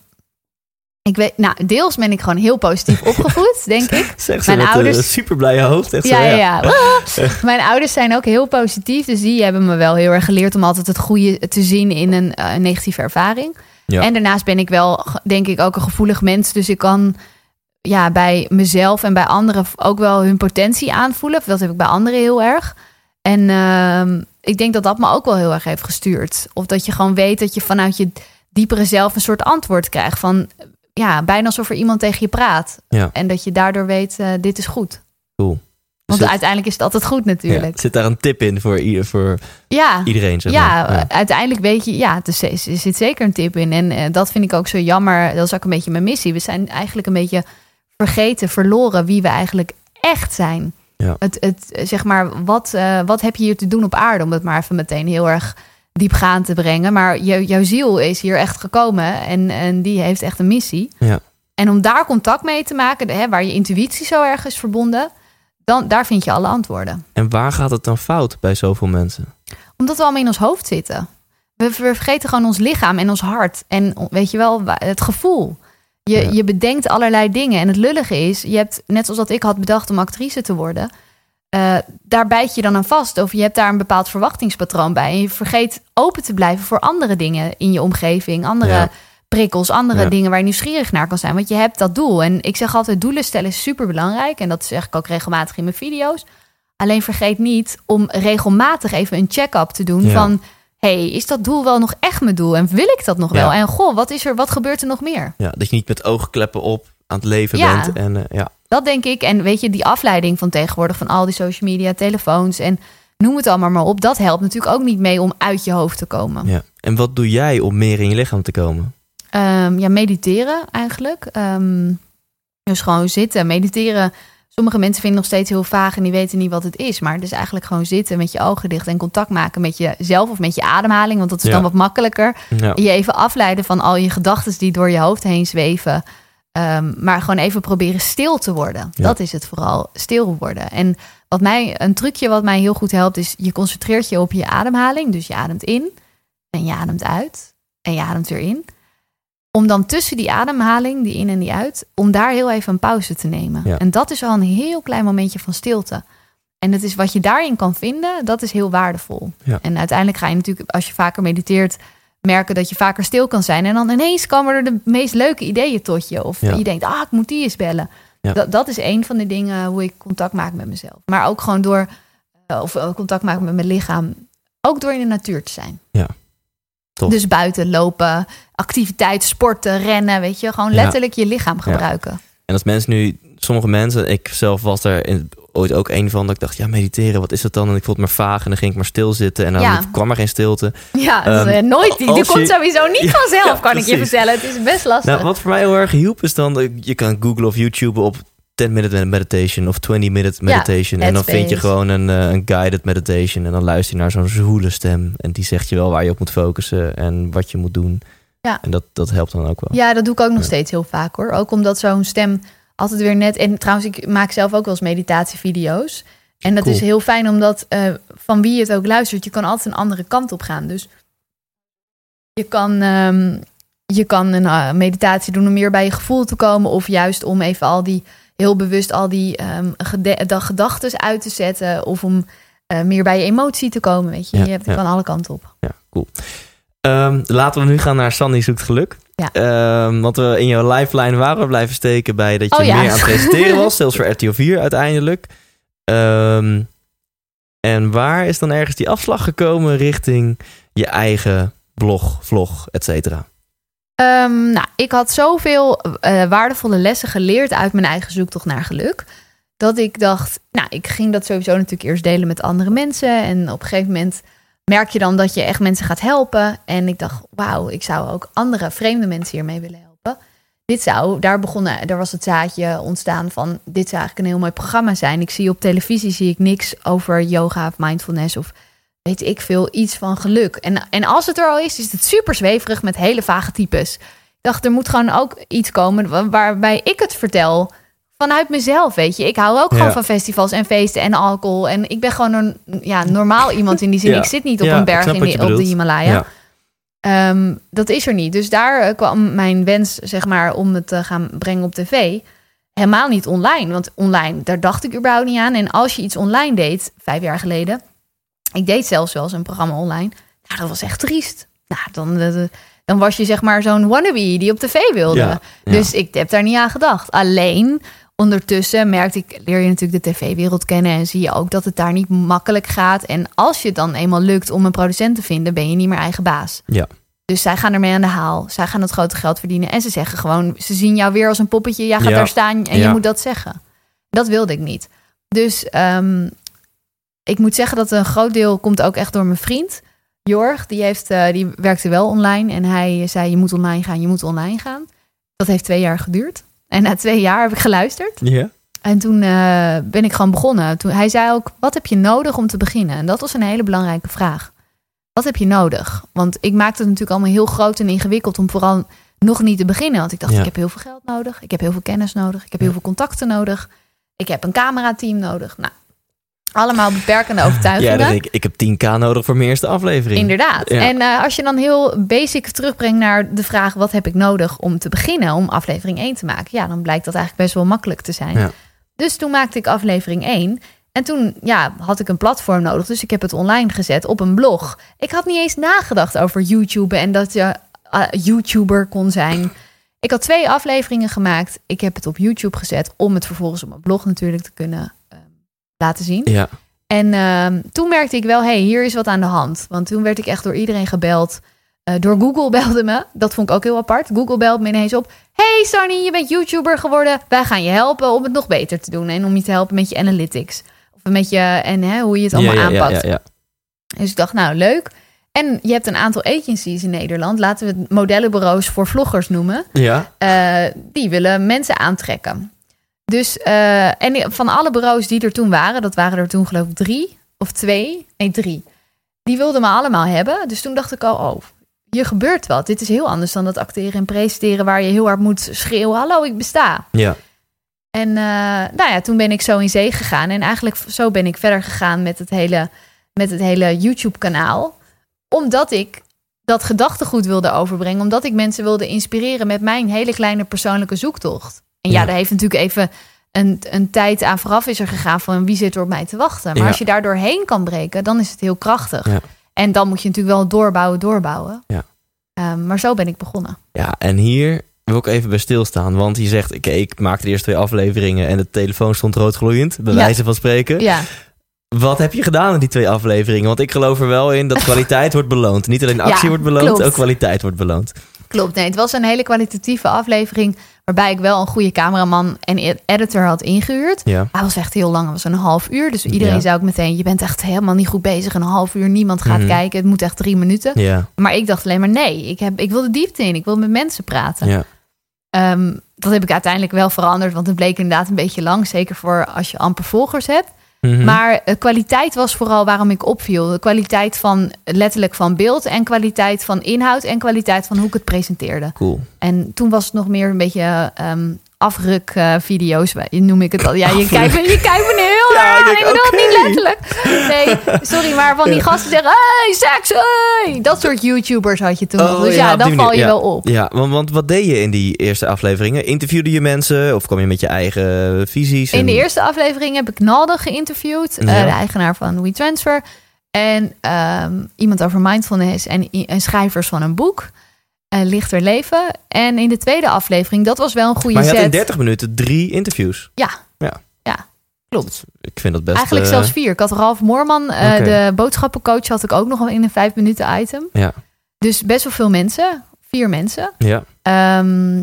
Ik weet, nou, deels ben ik gewoon heel positief opgevoed, denk ik. Zeg ze Mijn ouders- een super blije hoofd. Echt zo, Ja, ja, ja. Ah! Mijn ouders zijn ook heel positief. Dus die hebben me wel heel erg geleerd om altijd het goede te zien in een eh, negatieve ervaring. Ja. En daarnaast ben ik wel, denk ik, ook een gevoelig mens. Dus ik kan ja, bij mezelf en bij anderen ook wel hun potentie aanvoelen. Dat heb ik bij anderen heel erg. En ehm, ik denk dat dat me ook wel heel erg heeft gestuurd. Of dat je gewoon weet dat je vanuit je diepere zelf een soort antwoord krijgt. Van ja, bijna alsof er iemand tegen je praat. Ja. En dat je daardoor weet, eh, dit is goed. Cool. Want Zit- uiteindelijk is het altijd goed ja, natuurlijk. zit daar een tip in voor, ieder, voor Ja, iedereen? Zeg ja, maar. uiteindelijk weet je, ja, er zit- er zeker een tip in. En eh, dat vind ik ook zo jammer. Dat is ook een beetje mijn missie. We zijn eigenlijk een beetje vergeten, verloren wie we eigenlijk echt zijn. Ja. Het, het, zeg maar, wat, eh, wat heb je hier te doen op aarde? Om het maar even meteen heel erg diepgaand te brengen. Maar jou- jouw ziel is hier echt gekomen en, en die heeft echt een missie. Ja. En om daar contact mee te maken, hè, waar je intuïtie zo erg is verbonden, dan, daar vind je alle antwoorden. En waar gaat het dan fout bij zoveel mensen? Omdat we allemaal in ons hoofd zitten. We, vergeten gewoon ons lichaam en ons hart. En weet je wel, het gevoel. Je, Ja. je bedenkt allerlei dingen. En het lullige is, je hebt, net zoals dat ik had bedacht om actrice te worden. Eh, daar bijt je dan aan vast. Of je hebt daar een bepaald verwachtingspatroon bij. En je vergeet open te blijven voor andere dingen in je omgeving. Andere Ja. prikkels, andere Ja. dingen waar je nieuwsgierig naar kan zijn. Want je hebt dat doel. En ik zeg altijd, doelen stellen is super belangrijk. En dat zeg ik ook regelmatig in mijn video's. Alleen vergeet niet om regelmatig even een check-up te doen Ja. van... hey, is dat doel wel nog echt mijn doel? En wil ik dat nog wel? En goh, wat, is er, wat gebeurt er nog meer? Ja, dat je niet met oogkleppen op aan het leven bent. En, eh, ja. Dat denk ik. En weet je, die afleiding van tegenwoordig... van al die social media, telefoons en noem het allemaal maar op... dat helpt natuurlijk ook niet mee om uit je hoofd te komen. Ja. En wat doe jij om meer in je lichaam te komen? Ehm, ja, mediteren eigenlijk. Ehm, dus gewoon zitten, mediteren. Sommige mensen vinden het nog steeds heel vaag en die weten niet wat het is. Maar het is eigenlijk gewoon zitten met je ogen dicht en contact maken met jezelf of met je ademhaling. Want dat is Ja. dan wat makkelijker. Ja. Je even afleiden van al je gedachten die door je hoofd heen zweven. Ehm, maar gewoon even proberen stil te worden. Ja. Dat is het vooral, stil worden. En wat mij, een trucje wat mij heel goed helpt, is je concentreert je op je ademhaling. Dus je ademt in en je ademt uit en je ademt weer in. Om dan tussen die ademhaling, die in en die uit, om daar heel even een pauze te nemen. Ja. En dat is al een heel klein momentje van stilte. En het is wat je daarin kan vinden, dat is heel waardevol. Ja. En uiteindelijk ga je natuurlijk, als je vaker mediteert, merken dat je vaker stil kan zijn. En dan ineens komen er de meest leuke ideeën tot je. Of Ja. je denkt, ah, ik moet die eens bellen. Ja. Dat, dat is een van de dingen hoe ik contact maak met mezelf. Maar ook gewoon door, eh, of eh, contact maken met mijn lichaam. Ook door in de natuur te zijn. Tof. Dus buiten lopen, activiteit, sporten, rennen, weet je. Gewoon Ja. letterlijk je lichaam gebruiken. En als mensen nu, sommige mensen, ik zelf was er in, ooit ook een van, dat ik dacht, ja, mediteren, wat is dat dan? En ik vond het maar vaag en dan ging ik maar stilzitten en dan Ja. kwam er geen stilte. Ja, eh, nooit. Die, die komt je- sowieso niet Ja, vanzelf, ja, kan ik je vertellen. Het is best lastig. Nou, wat voor mij heel erg hielp is dan, dat je kan googlen of YouTube op 10 minute meditation of 20 minute meditation. en dan vind je gewoon een, eh, een guided meditation en dan luister je naar zo'n zwoele stem. En die zegt je wel waar je op moet focussen en wat je moet doen. Ja. En dat, dat helpt dan ook wel. Ja, dat doe ik ook nog Ja. steeds heel vaak hoor. Ook omdat zo'n stem altijd weer net. En trouwens, ik maak zelf ook wel eens meditatievideo's. En dat Cool. is heel fijn omdat eh, van wie je het ook luistert, je kan altijd een andere kant op gaan. Dus je kan, ehm, je kan een eh, meditatie doen om meer bij je gevoel te komen. Of juist om even al die heel bewust al die ehm gede- de gedachten uit te zetten. Of om eh, meer bij je emotie te komen. Weet je, Ja, je hebt, ja. kan alle kanten op. Ja, cool. Ehm, laten we nu gaan naar Sandy zoekt geluk. Ja. Ehm, want we in jouw lifeline waren we blijven steken bij dat je Oh, ja. meer aan het presenteren was. zelfs voor RTL 4 uiteindelijk. Ehm, en waar is dan ergens die afslag gekomen richting je eigen blog, vlog, et cetera? Ehm, nou, ik had zoveel eh, waardevolle lessen geleerd uit mijn eigen zoektocht naar geluk. Dat ik dacht, nou, ik ging dat sowieso natuurlijk eerst delen met andere mensen. En op een gegeven moment merk je dan dat je echt mensen gaat helpen. En ik dacht, wauw, ik zou ook andere vreemde mensen hiermee willen helpen. Dit zou, daar begonnen, daar was het zaadje ontstaan van, dit zou eigenlijk een heel mooi programma zijn. Ik zie op televisie zie ik niks over yoga of mindfulness of weet ik veel, iets van geluk. En, en als het er al is, is het super zweverig met hele vage types. Ik dacht, er moet gewoon ook iets komen wa- waarbij ik het vertel vanuit mezelf, weet je. Ik hou ook gewoon Ja. van festivals en feesten en alcohol. En ik ben gewoon een ja, normaal iemand in die zin. Ja. Ik zit niet op Ja, een berg in die, op de. Himalaya. Ehm, dat is er niet. Dus daar eh, kwam mijn wens, zeg maar, om het te gaan brengen op tv. Helemaal niet online. Want online, daar dacht ik überhaupt niet aan. En als je iets online deed, vijf jaar geleden. Ik deed zelfs wel eens een programma online. Nou, dat was echt triest. Nou, dan, eh, dan was je zeg maar zo'n wannabe die op tv wilde. Dus ik heb daar niet aan gedacht. Alleen ondertussen merkte ik, leer je natuurlijk de tv-wereld kennen en zie je ook dat het daar niet makkelijk gaat. En als je het dan eenmaal lukt om een producent te vinden, ben je niet meer eigen baas. Ja. Dus zij gaan ermee aan de haal. Zij gaan het grote geld verdienen. En ze zeggen gewoon, ze zien jou weer als een poppetje. Jij gaat Ja. daar staan en je moet dat zeggen. Dat wilde ik niet. Dus ehm, ik moet zeggen dat een groot deel komt ook echt door mijn vriend. Jorg, die, heeft, eh, die werkte wel online. En hij zei, je moet online gaan, je moet online gaan. Dat heeft twee jaar geduurd. En na twee jaar heb ik geluisterd. Ja. En toen eh, ben ik gewoon begonnen. Toen, hij zei ook, wat heb je nodig om te beginnen? En dat was een hele belangrijke vraag. Wat heb je nodig? Want ik maakte het natuurlijk allemaal heel groot en ingewikkeld... om vooral nog niet te beginnen. Want ik dacht, Ja. ik heb heel veel geld nodig. Ik heb heel veel kennis nodig. Ik heb heel veel contacten nodig. Ik heb een camerateam nodig. Nou, allemaal beperkende Ja, overtuigingen. dat ik, ik heb 10k nodig voor mijn eerste aflevering. Inderdaad. Ja. En eh, als je dan heel basic terugbrengt naar de vraag: wat heb ik nodig om te beginnen om aflevering 1 te maken? Ja, dan blijkt dat eigenlijk best wel makkelijk te zijn. Ja. Dus toen maakte ik aflevering 1. En toen ja, had ik een platform nodig. Dus ik heb het online gezet op een blog. Ik had niet eens nagedacht over YouTube en dat je eh, YouTuber kon zijn. Ik had twee afleveringen gemaakt. Ik heb het op YouTube gezet om het vervolgens op mijn blog natuurlijk te kunnen laten zien. Ja. En ehm, toen merkte ik wel, hey, hier is wat aan de hand. Want toen werd ik echt door iedereen gebeld. Eh, door Google belde me. Dat vond ik ook heel apart. Google belde me ineens op. Hey Sonny, je bent YouTuber geworden. Wij gaan je helpen om het nog beter te doen. En om je te helpen met je analytics. Of met je, en hè, hoe je het allemaal ja, ja, aanpakt. Ja, ja, Dus ik dacht, nou leuk. En je hebt een aantal agencies in Nederland. Laten we het modellenbureaus voor vloggers noemen. ja. Eh, die willen mensen aantrekken. Dus, eh, en van alle bureaus die er toen waren, dat waren er toen geloof ik drie of twee, nee drie, die wilden me allemaal hebben. Dus toen dacht ik al, oh, hier gebeurt wat. Dit is heel anders dan dat acteren en presenteren waar je heel hard moet schreeuwen, hallo, ik besta. ja. En eh, nou ja, toen ben ik zo in zee gegaan. En eigenlijk zo ben ik verder gegaan met het hele, met het hele YouTube-kanaal. Omdat ik dat gedachtegoed wilde overbrengen. Omdat ik mensen wilde inspireren met mijn hele kleine persoonlijke zoektocht. En ja, Ja. daar heeft natuurlijk even een, een tijd aan vooraf is er gegaan van wie zit er op mij te wachten. Maar Ja. als je daar doorheen kan breken, dan is het heel krachtig. Ja. En dan moet je natuurlijk wel doorbouwen, doorbouwen. Ja. Ehm, maar zo ben ik begonnen. Ja, en hier wil ik even bij stilstaan. Want je zegt, oké, ik maakte de eerste twee afleveringen en de telefoon stond roodgloeiend. Bij wijze van spreken. Ja, Wat heb je gedaan in die twee afleveringen? Want ik geloof er wel in dat kwaliteit wordt beloond. Niet alleen actie wordt beloond, klopt. ook kwaliteit wordt beloond. Klopt, nee. Het was een hele kwalitatieve aflevering... waarbij ik wel een goede cameraman en e- editor had ingehuurd. Ja. Hij was echt heel lang, het was een half uur. Dus iedereen Ja. zei ook meteen... je bent echt helemaal niet goed bezig. Een half uur, niemand gaat Mhm. kijken. Het moet echt drie minuten. Ja, Maar ik dacht alleen maar nee. Ik, heb, ik wil de diepte in. Ik wil met mensen praten. ja. Ehm, dat heb ik uiteindelijk wel veranderd. Want het bleek inderdaad een beetje lang. Zeker voor als je amper volgers hebt. Mhm. Maar kwaliteit was vooral waarom ik opviel. De kwaliteit van letterlijk van beeld. En kwaliteit van inhoud. En kwaliteit van hoe ik het presenteerde. Cool. En toen was het nog meer een beetje ehm afruk eh, video's, noem ik het al. Ja, je kijkt, me, je kijkt me heel Ja, raar ik bedoel het niet letterlijk. Nee, sorry, maar van die gasten zeggen... Hey, seks, hey! Dat soort YouTubers had je toen nog. Dus ja, dan val je ja. wel op. Ja, want, want wat deed je in die eerste afleveringen? Interviewde je mensen of kwam je met je eigen visies? In de eerste aflevering heb ik Nalde geïnterviewd. eh, de eigenaar van WeTransfer. En ehm, iemand over mindfulness en, en schrijvers van een boek. Eh, Lichter Leven. En in de tweede aflevering, dat was wel een goede Maar je had zet. in 30 minuten drie interviews. Ja. Ja. Ja, klopt. Ik vind dat best... Eigenlijk eh, zelfs vier. Ik had Ralf Moorman, eh, de boodschappencoach, had ik ook nog in een vijf minuten item. Ja. Dus best wel veel mensen. Vier mensen. Ja, Ehm,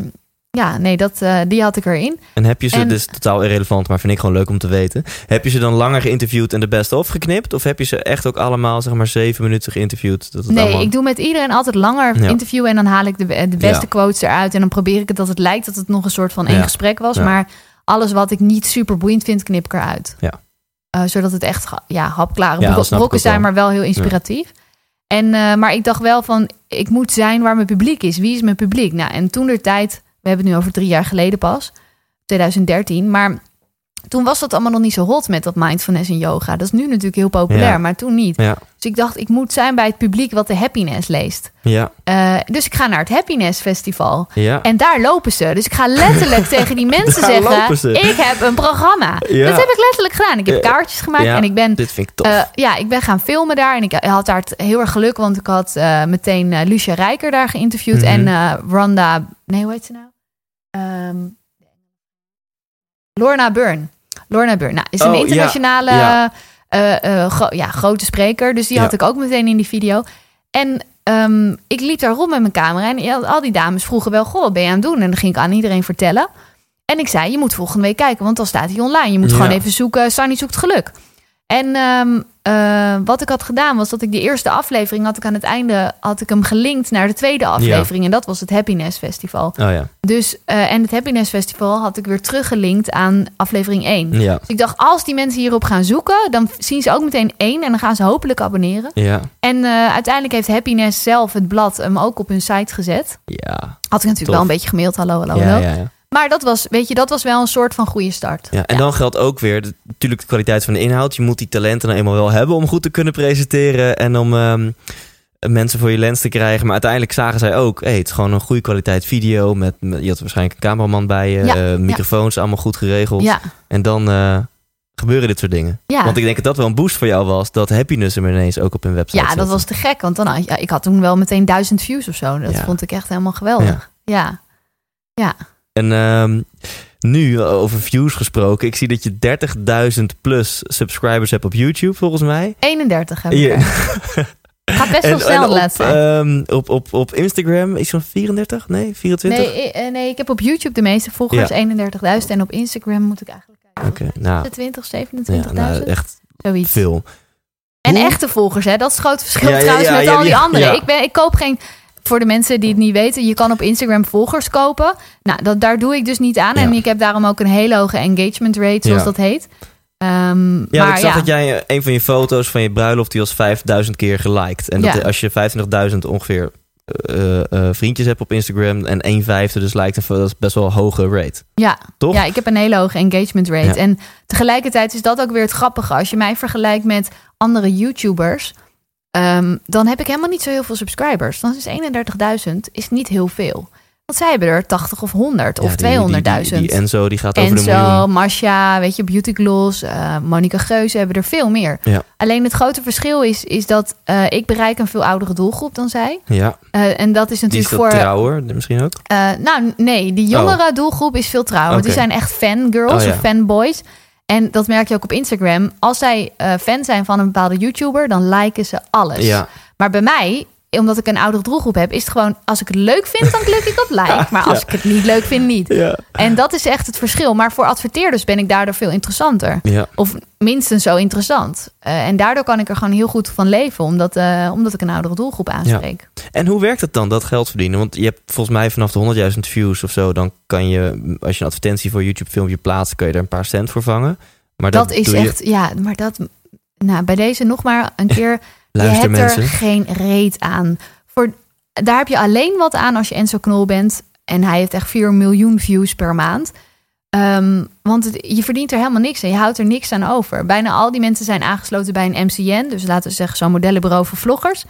ja, nee, dat, eh, die had ik erin. En heb je ze, En- dus totaal irrelevant, maar vind ik gewoon leuk om te weten. Heb je ze dan langer geïnterviewd en de best of geknipt? Of heb je ze echt ook allemaal, zeg maar, zeven minuten geïnterviewd? Dat het Nee, allemaal... ik doe met iedereen altijd langer Ja. interviewen en dan haal ik de, de beste Ja. quotes eruit. En dan probeer ik het dat het lijkt dat het nog een soort van één Ja. gesprek was. Maar alles wat ik niet super boeiend vind, knip ik eruit. Ja. Eh, zodat het echt ja, hapklare Ja, brokken zijn, wel. maar wel heel inspiratief. En, eh, maar ik dacht wel van, ik moet zijn waar mijn publiek is. Wie is mijn publiek? Nou, en toen de tijd, we hebben het nu over drie jaar geleden pas, 2013. Maar toen was dat allemaal nog niet zo hot met dat mindfulness en yoga. Dat is nu natuurlijk heel populair, Ja. maar toen niet. Ja, Dus ik dacht, ik moet zijn bij het publiek wat de happiness leest. ja, Eh, dus ik ga naar het Happiness Festival. ja. En daar lopen ze. Dus ik ga letterlijk tegen die mensen zeggen. Ik heb een programma. Dat heb ik letterlijk gedaan. Ik heb kaartjes gemaakt en ik ben. Dit vind ik tof. eh, ja, ik ben gaan filmen daar. En ik had daar het heel erg geluk, want ik had eh, meteen Lucia Rijker daar geïnterviewd. Mhm. En Rhonda. Nee, hoe heet ze nou? Ehm, Lorna Burn. Lorna Burn. Nou, is een Oh, internationale Ja. eh, eh, gro- ja, grote spreker. Dus die Ja. had ik ook meteen in die video. En ehm, ik liep daar rond met mijn camera. En al- die dames vroegen wel, goh, wat ben je aan het doen? En dan ging ik aan iedereen vertellen. En ik zei, je moet volgende week kijken, want dan staat hij online. Je moet gewoon even zoeken, Sunny zoekt geluk. En ehm, eh, wat ik had gedaan was dat ik die eerste aflevering had ik aan het einde had ik hem gelinkt naar de tweede aflevering en dat was het Happiness Festival. oh ja, Dus eh, en het Happiness Festival had ik weer teruggelinkt aan aflevering 1. ja, Dus ik dacht, als die mensen hierop gaan zoeken, dan zien ze ook meteen één en dan gaan ze hopelijk abonneren. ja, En eh, uiteindelijk heeft Happiness zelf het blad hem ook op hun site gezet. ja. Had ik natuurlijk Tof. wel een beetje gemaild, hallo, hallo, ja, hallo. Maar dat was, weet je, dat was wel een soort van goede start. Ja, en dan geldt ook weer de- natuurlijk de kwaliteit van de inhoud. Je moet die talenten nou eenmaal wel hebben om goed te kunnen presenteren en om ehm, mensen voor je lens te krijgen. Maar uiteindelijk zagen zij ook, hey, het is gewoon een goede kwaliteit video. Met, met- je had waarschijnlijk een cameraman bij je, Ja, eh, ja. microfoons allemaal goed geregeld. Ja, En dan eh, gebeuren dit soort dingen. ja. Want ik denk dat dat wel een boost voor jou was, dat happiness hem ineens ook op hun website ja dat was te gek. Want dan, had- ja, ik had toen wel meteen duizend views of zo. Dat Ja. vond ik echt helemaal geweldig. Ja. ja. En ehm, nu, over views gesproken, ik zie dat je 30.000 plus subscribers hebt op YouTube, volgens mij. 31 heb ik Ja. Gaat best wel snel laatste tijd. ehm, op, op, op Instagram is zo'n 34? Nee, 24? Nee, ik- eh, nee, ik heb op YouTube de meeste volgers, Ja. 31.000. En op Instagram moet ik eigenlijk kijken. Oké, nou, 20, ja, 27.000, nou, echt zoiets. veel. En Hoe- echte volgers, hè? dat is het grote verschil Ja, trouwens met al die anderen. Ik, ben, ik koop geen... Voor de mensen die het niet weten, je kan op Instagram volgers kopen. Nou, dat, daar doe ik dus niet aan. Ja. En ik heb daarom ook een hele hoge engagement rate, zoals Ja. dat heet. Ehm, Ja, maar ik zag ja, dat jij eh, een van je foto's van je bruiloft, die was 5000 keer geliked. En dat als je 25.000 ongeveer eh, eh, vriendjes hebt op Instagram en 1 vijfde dus lijkt dat is best wel een hoge rate. ja, Toch? ja, ik heb een hele hoge engagement rate. Ja. En tegelijkertijd is dat ook weer het grappige. Als je mij vergelijkt met andere YouTubers, ehm, dan heb ik helemaal niet zo heel veel subscribers. Dan is 31.000 is niet heel veel. Want zij hebben er 80 of 100 of Ja, die- die- 200.000. Die, die Enzo, die gaat over de Enzo, miljoen. Masha, weet je, Beauty Gloss, eh Monica Geuze hebben er veel meer. Ja. Alleen het grote verschil is, is dat eh, ik bereik een veel oudere doelgroep dan zij. Ja, Eh, en dat is die is natuurlijk wat voor... trouwer misschien ook. nou, nee, die jongere doelgroep is veel trouwer. Die zijn echt fangirls Oh, ja. of fanboys. En dat merk je ook op Instagram. Als zij eh, fan zijn van een bepaalde YouTuber, dan liken ze alles. Ja, Maar bij mij, omdat ik een oudere doelgroep heb, is het gewoon... als ik het leuk vind, dan klik ik op like. Maar als Ja. ik het niet leuk vind, niet. ja, En dat is echt het verschil. Maar voor adverteerders ben ik daardoor veel interessanter. ja. Of minstens zo interessant. Eh, en daardoor kan ik er gewoon heel goed van leven. Omdat, eh, omdat ik een oudere doelgroep aanspreek. En hoe werkt het dan, dat geld verdienen? Want je hebt volgens mij vanaf de 100.000 views of zo, dan kan je, als je een advertentie voor YouTube filmpje plaatst, kan je er een paar cent voor vangen. Maar dat, dat is je- echt, ja, maar dat... Nou, bij deze nog maar een keer. Je Luister hebt mensen. er geen reet aan. Voor, daar heb je alleen wat aan als je Enzo Knol bent. En hij heeft echt 4 miljoen views per maand. Ehm, want het- je verdient er helemaal niks aan. Je houdt er niks aan over. Bijna al die mensen zijn aangesloten bij een MCN. Dus laten we zeggen zo'n modellenbureau voor vloggers.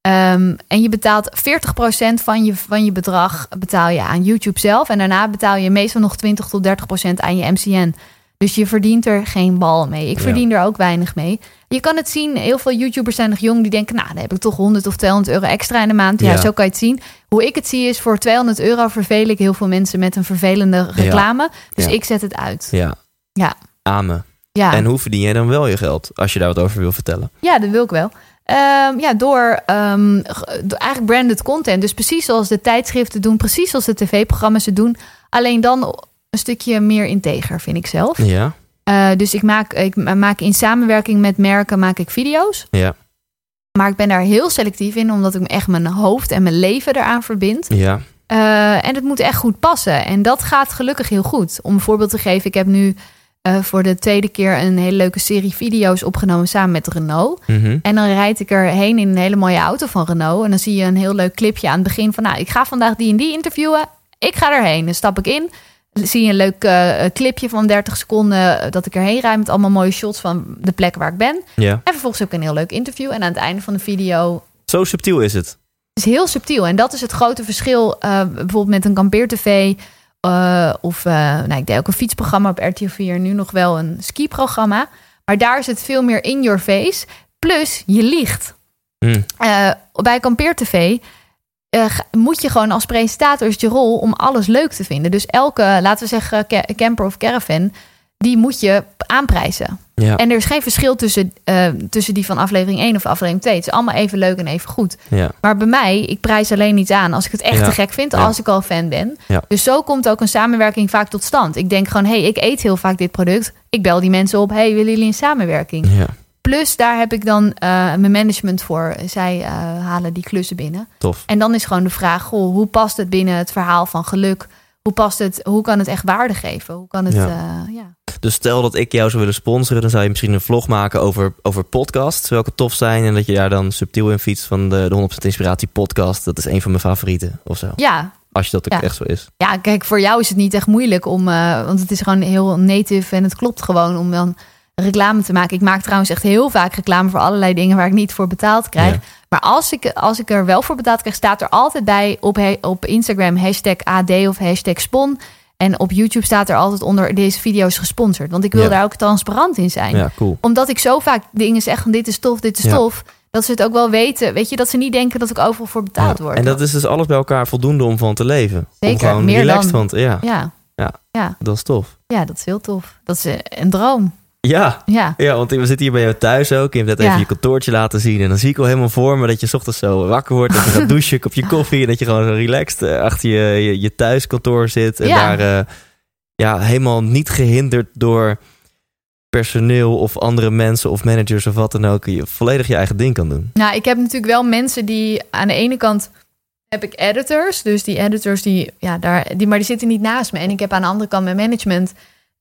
Ehm, en je betaalt 40% van je, van je bedrag betaal je aan YouTube zelf. En daarna betaal je meestal nog 20 tot 30% aan je MCN. Dus je verdient er geen bal mee. Ik Ja. verdien er ook weinig mee. Je kan het zien, heel veel YouTubers zijn nog jong die denken, nou, dan heb ik toch 100 of 200 euro extra in de maand. Ja, Ja. zo kan je het zien. Hoe ik het zie is, voor 200 euro vervel ik heel veel mensen met een vervelende reclame. Dus ik zet het uit. Ja. Ja. Amen. Ja, En hoe verdien jij dan wel je geld? Als je daar wat over wil vertellen. ja dat wil ik wel. Ehm, ja, door, ehm, door eigenlijk branded content. Dus precies zoals de tijdschriften doen, precies zoals de tv-programma's het doen. Alleen dan een stukje meer integer, vind ik zelf. Ja, Eh, dus ik maak, ik maak in samenwerking met merken maak ik video's. ja, Maar ik ben daar heel selectief in, omdat ik echt mijn hoofd en mijn leven eraan verbind. ja. Eh, en het moet echt goed passen. En dat gaat gelukkig heel goed. Om een voorbeeld te geven, ik heb nu eh, voor de tweede keer een hele leuke serie video's opgenomen samen met Renault. Mhm. En dan rijd ik erheen in een hele mooie auto van Renault. En dan zie je een heel leuk clipje aan het begin van... nou, ik ga vandaag die en die interviewen. Ik ga erheen. Dan stap ik in. Zie je een leuk eh, clipje van 30 seconden... eh, dat ik erheen rijd met allemaal mooie shots van de plek waar ik ben. ja. En vervolgens ik een heel leuk interview. En aan het einde van de video Zo subtiel is het. is heel subtiel. En dat is het grote verschil eh, bijvoorbeeld met een kampeer-tv. eh, of uh, nou, ik deed ook een fietsprogramma op RTL 4. Nu nog wel een skiprogramma. Maar daar is het veel meer in your face. Plus, je liegt. Uh, bij kampeer-tv uh, moet je gewoon als presentator is je rol om alles leuk te vinden. Dus elke, laten we zeggen, camper of caravan, die moet je aanprijzen. Ja. En er is geen verschil tussen, uh, tussen die van aflevering 1 of aflevering 2. Het is allemaal even leuk en even goed. Ja. Maar bij mij, ik prijs alleen niet aan als ik het echt Ja. te gek vind, als ik al fan ben. Ja. Dus zo komt ook een samenwerking vaak tot stand. Ik denk gewoon, hé, hey, ik eet heel vaak dit product. Ik bel die mensen op, hey, willen jullie een samenwerking? Plus, daar heb ik dan uh, mijn management voor. Zij uh, halen die klussen binnen. tof. En dan is gewoon de vraag, goh, hoe past het binnen het verhaal van geluk? Hoe past het? Hoe kan het echt waarde geven? Hoe kan het? Ja. Uh, ja. Dus stel dat ik jou zou willen sponsoren, dan zou je misschien een vlog maken over, over podcasts, welke tof zijn. En dat je daar dan subtiel in fietst van de, de 100% Inspiratie podcast. Dat is een van mijn favorieten of zo. ja, Als je dat ook Ja. echt zo is. Ja, kijk, voor jou is het niet echt moeilijk om, uh, want het is gewoon heel native en het klopt gewoon om dan reclame te maken. Ik maak trouwens echt heel vaak reclame voor allerlei dingen waar ik niet voor betaald krijg. Ja. Maar als ik, als ik er wel voor betaald krijg, staat er altijd bij op, he- op Instagram hashtag AD of hashtag spon. En op YouTube staat er altijd onder deze video's gesponsord. Want ik wil Ja. daar ook transparant in zijn. Ja, cool. Omdat ik zo vaak dingen zeg van dit is tof, dit is Ja. tof. Dat ze het ook wel weten. Weet je, dat ze niet denken dat ik overal voor betaald Ja. word. En dat is dus alles bij elkaar voldoende om van te leven. Om Zeker, gewoon meer relaxed dan- van te, ja, ja. Ja. Ja. dat is tof. ja, dat is heel tof. Dat is eh, een droom. Ja, Ja. ja, want we zitten hier bij jou thuis ook. Je hebt net Ja. even je kantoortje laten zien. En dan zie ik al helemaal voor me dat je 's ochtends zo wakker wordt. Dat je gaat douchen, kopje koffie. En dat je gewoon zo relaxed eh, achter je, je, je thuiskantoor zit. En Ja. daar eh, ja, helemaal niet gehinderd door personeel of andere mensen of managers of wat dan ook. Je volledig je eigen ding kan doen. Nou, ik heb natuurlijk wel mensen die aan de ene kant heb ik editors. Dus die editors die, ja, daar, die, maar die zitten niet naast me. En ik heb aan de andere kant mijn management.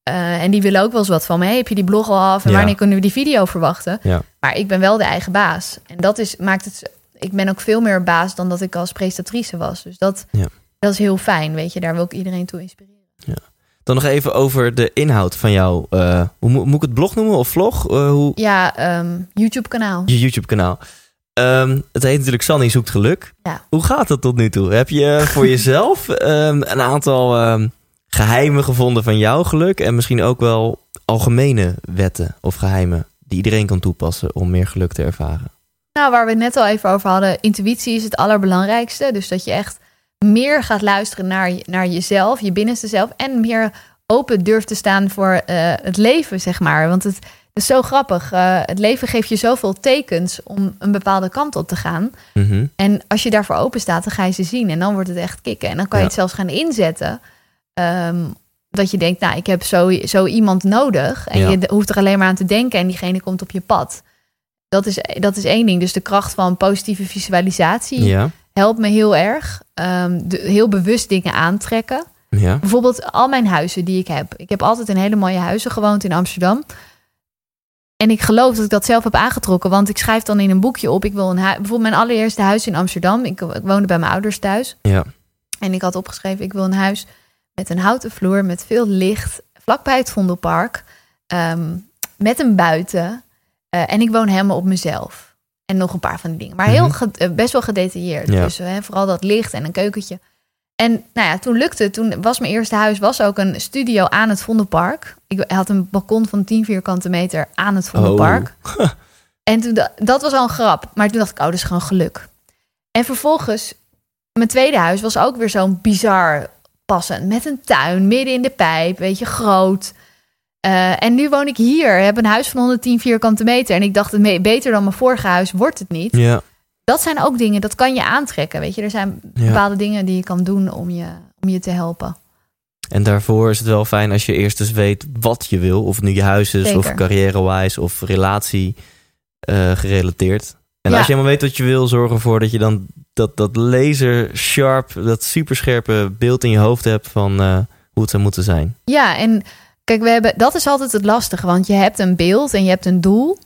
Eh, en die willen ook wel eens wat van me. Hey, heb je die blog al af? En Ja. wanneer kunnen we die video verwachten? Ja. Maar ik ben wel de eigen baas. En dat is, maakt het. Ik ben ook veel meer baas dan dat ik als presentatrice was. Dus dat, Ja. dat is heel fijn. Weet je, daar wil ik iedereen toe inspireren. Dan nog even over de inhoud van jou. eh, hoe moet, ik het blog noemen of vlog? Eh, hoe, Ja, ehm, YouTube-kanaal. je YouTube kanaal. Ehm, het heet natuurlijk Sanny zoekt geluk. Ja. Hoe gaat dat tot nu toe? Heb je voor jezelf ehm, een aantal geheimen gevonden van jouw geluk? En misschien ook wel algemene wetten of geheimen die iedereen kan toepassen om meer geluk te ervaren? Nou, waar we het net al even over hadden, intuïtie is het allerbelangrijkste. Dus dat je echt meer gaat luisteren naar, naar jezelf, je binnenste zelf. En meer open durft te staan voor eh, het leven, zeg maar. Want het is zo grappig. Eh, het leven geeft je zoveel tekens om een bepaalde kant op te gaan. Mhm. En als je daarvoor open staat, dan ga je ze zien. En dan wordt het echt kicken. En dan kan je het zelfs gaan inzetten. Ehm, dat je denkt, nou, ik heb zo, zo iemand nodig. En Ja. je hoeft er alleen maar aan te denken en diegene komt op je pad. Dat is, dat is één ding. Dus de kracht van positieve visualisatie Ja, helpt me heel erg. Ehm, de, heel bewust dingen aantrekken. ja, Bijvoorbeeld al mijn huizen die ik heb. Ik heb altijd in hele mooie huizen gewoond in Amsterdam. En ik geloof dat ik dat zelf heb aangetrokken. Want ik schrijf dan in een boekje op. Ik wil een huis. Bijvoorbeeld mijn allereerste huis in Amsterdam. Ik, ik woonde bij mijn ouders thuis. ja. En ik had opgeschreven: ik wil een huis met een houten vloer, met veel licht, vlakbij het Vondelpark, ehm, met een buiten. Eh, en ik woon helemaal op mezelf. En nog een paar van die dingen. Maar heel Mhm. eh, best wel gedetailleerd. Ja. Dus hè, vooral dat licht en een keukentje. En nou ja, toen lukte het. Toen was mijn eerste huis was ook een studio aan het Vondelpark. Ik had een balkon van 10 vierkante meter aan het Vondelpark. Oh. En toen, da- dat was al een grap. Maar toen dacht ik, oh, dat is gewoon geluk. En vervolgens, mijn tweede huis was ook weer zo'n bizar passend. Met een tuin, midden in de pijp, weet je, groot. Eh, en nu woon ik hier, heb een huis van 110 vierkante meter. En ik dacht, beter dan mijn vorige huis wordt het niet. Ja, Dat zijn ook dingen, dat kan je aantrekken, weet je. Er zijn Ja. bepaalde dingen die je kan doen om je, om je te helpen. En daarvoor is het wel fijn als je eerst eens weet wat je wil. Of het nu je huis is, of carrière-wise, of relatie eh, gerelateerd. En Ja. als je helemaal weet wat je wil, zorg ervoor dat je dan dat, dat laser sharp, dat superscherpe beeld in je hoofd hebt van eh, hoe het zou moeten zijn. Ja, en kijk, we hebben, dat is altijd het lastige, want je hebt een beeld en je hebt een doel.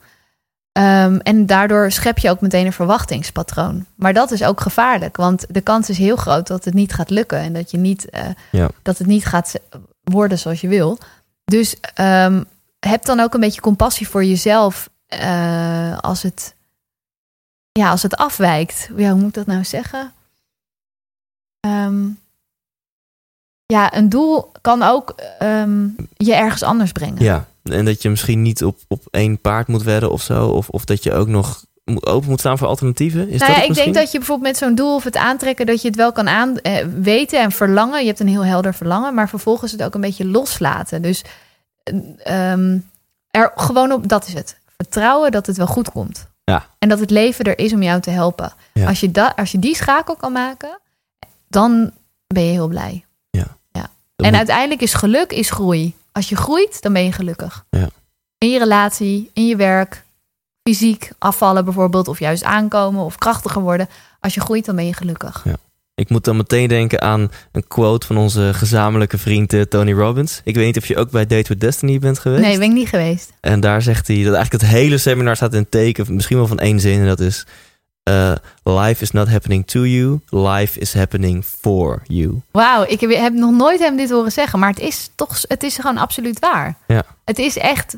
Ehm, en daardoor schep je ook meteen een verwachtingspatroon. Maar dat is ook gevaarlijk, want de kans is heel groot dat het niet gaat lukken en dat, je niet, eh, Ja. dat het niet gaat worden zoals je wil. Dus ehm, heb dan ook een beetje compassie voor jezelf eh, als, het, ja, als het afwijkt. Ja, hoe moet ik dat nou zeggen? Ehm, ja, een doel kan ook ehm, je ergens anders brengen. Ja, en dat je misschien niet op, op één paard moet wedden of zo. Of, of dat je ook nog open moet staan voor alternatieven. Is nou ja, ik denk dat je bijvoorbeeld met zo'n doel of het aantrekken, dat je het wel kan aan eh, weten en verlangen. Je hebt een heel helder verlangen, maar vervolgens het ook een beetje loslaten. Dus eh, ehm, er gewoon op, dat is het. Vertrouwen dat het wel goed komt. Ja. En dat het leven er is om jou te helpen. Ja. Als, je dat, als je die schakel kan maken, dan ben je heel blij. Dat En moet- uiteindelijk is geluk is groei. Als je groeit, dan ben je gelukkig. Ja. In je relatie, in je werk, fysiek afvallen bijvoorbeeld, of juist aankomen of krachtiger worden. Als je groeit, dan ben je gelukkig. Ik moet dan meteen denken aan een quote van onze gezamenlijke vriend eh, Tony Robbins. Ik weet niet of je ook bij Date with Destiny bent geweest. Nee, ben ik niet geweest. En daar zegt hij dat eigenlijk het hele seminar staat in teken, misschien wel van één zin. En dat is: eh, Life is not happening to you, life is happening for you. Wauw, ik heb, heb nog nooit hem dit horen zeggen, maar het is toch, het is gewoon absoluut waar. Ja. Het is echt,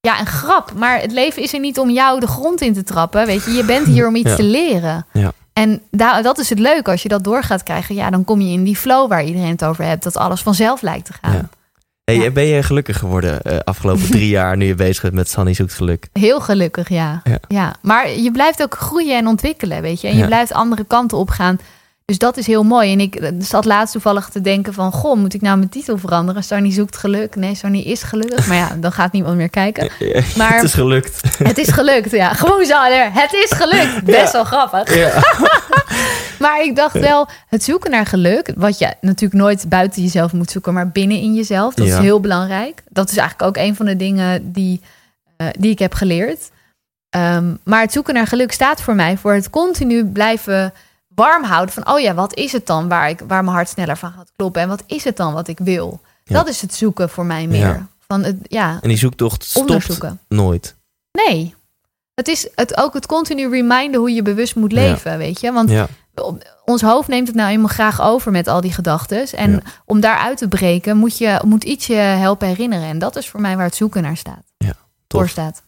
ja, een grap. Maar het leven is er niet om jou de grond in te trappen. Weet je, je bent hier om iets Ja. te leren. Ja. En da- dat is het leuke. Als je dat door gaat krijgen, ja, dan kom je in die flow waar iedereen het over hebt. Dat alles vanzelf lijkt te gaan. Ja. Hey, Ja. Ben je gelukkig geworden eh afgelopen drie jaar nu je bezig bent met Sunny Zoekt Geluk? Heel gelukkig, ja. Ja. ja. Maar je blijft ook groeien en ontwikkelen, weet je. En je blijft andere kanten opgaan. Dus dat is heel mooi. En ik zat laatst toevallig te denken van... Goh, moet ik nou mijn titel veranderen? Sonny zoekt geluk. Nee, Sonny is gelukkig. Maar ja, dan gaat niemand meer kijken. Maar- het is gelukt. Het is gelukt, ja. Gewoon zo. er. Het is gelukt. Best Ja. wel grappig. ja. Maar ik dacht wel, het zoeken naar geluk... wat je natuurlijk nooit buiten jezelf moet zoeken... maar binnen in jezelf, dat Ja. is heel belangrijk. Dat is eigenlijk ook een van de dingen die, eh, die ik heb geleerd. Ehm, maar het zoeken naar geluk staat voor mij... voor het continu blijven warm houden van... oh ja, wat is het dan waar, ik, waar mijn hart sneller van gaat kloppen... en wat is het dan wat ik wil? Ja. Dat is het zoeken voor mij meer. Ja. Van het, ja, En die zoektocht stopt nooit. Nee. Het is het, ook het continu reminden hoe je bewust moet Ja. leven, weet je. Want Ja. ons hoofd neemt het nou eenmaal graag over met al die gedachten. En Ja. om daaruit te breken, moet, je, moet iets je helpen herinneren. En dat is voor mij waar het zoeken naar staat. Tof. Voor staat.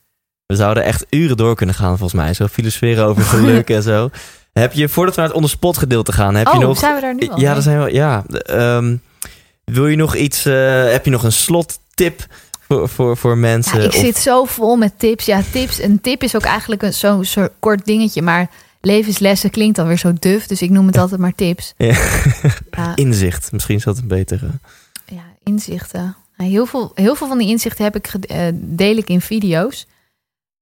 We zouden echt uren door kunnen gaan volgens mij. Zo filosoferen over geluk en zo. Heb je, voordat we naar het onderspot gedeelte gaan, heb oh, je nog... zijn we daar nu al? Ja, daar zijn we. Ja. ehm, wil je nog iets? eh, heb je nog een slottip voor, voor, voor mensen? Ja, ik Of- zit zo vol met tips. Ja, tips. Een tip is ook eigenlijk een- zo'n soort kort dingetje. Maar levenslessen klinkt dan weer zo duf. Dus ik noem het altijd maar tips. Ja. Inzicht, misschien is dat een betere. ja, inzichten. Nou, heel, veel, heel veel van die inzichten heb ik eh, deel ik in video's.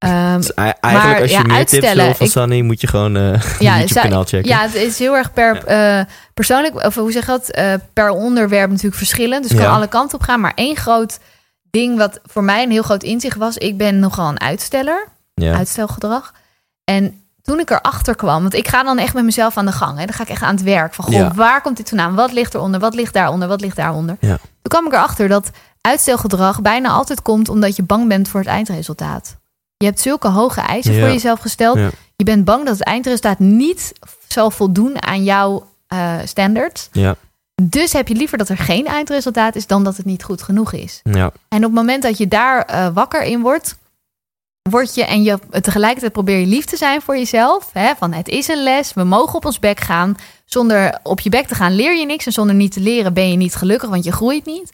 Ehm, Dus ei- eigenlijk maar, als je ja, meer tips wil van ik- Sunny, moet je gewoon eh Ja, YouTube kanaal checken. Ja, het is heel erg per eh, persoonlijk, of hoe zeg je dat? Eh, per onderwerp natuurlijk verschillend. Dus het kan alle kanten op gaan. Maar één groot ding wat voor mij een heel groot inzicht was: ik ben nogal een uitsteller, uitstelgedrag. En toen ik erachter kwam, want ik ga dan echt met mezelf aan de gang. Hè, dan ga ik echt aan het werk. Van goh, waar komt dit vandaan? Wat ligt eronder? Wat ligt daaronder? Wat ligt daaronder? Toen kwam ik erachter dat uitstelgedrag bijna altijd komt omdat je bang bent voor het eindresultaat. Je hebt zulke hoge eisen Ja. voor jezelf gesteld. Ja. Je bent bang dat het eindresultaat niet zal voldoen aan jouw eh standards. Ja. Dus heb je liever dat er geen eindresultaat is dan dat het niet goed genoeg is. Ja. En op het moment dat je daar eh, wakker in wordt, word je en je tegelijkertijd probeer je lief te zijn voor jezelf. Hè, van het is een les, we mogen op ons bek gaan. Zonder op je bek te gaan leer je niks en zonder niet te leren ben je niet gelukkig, want je groeit niet.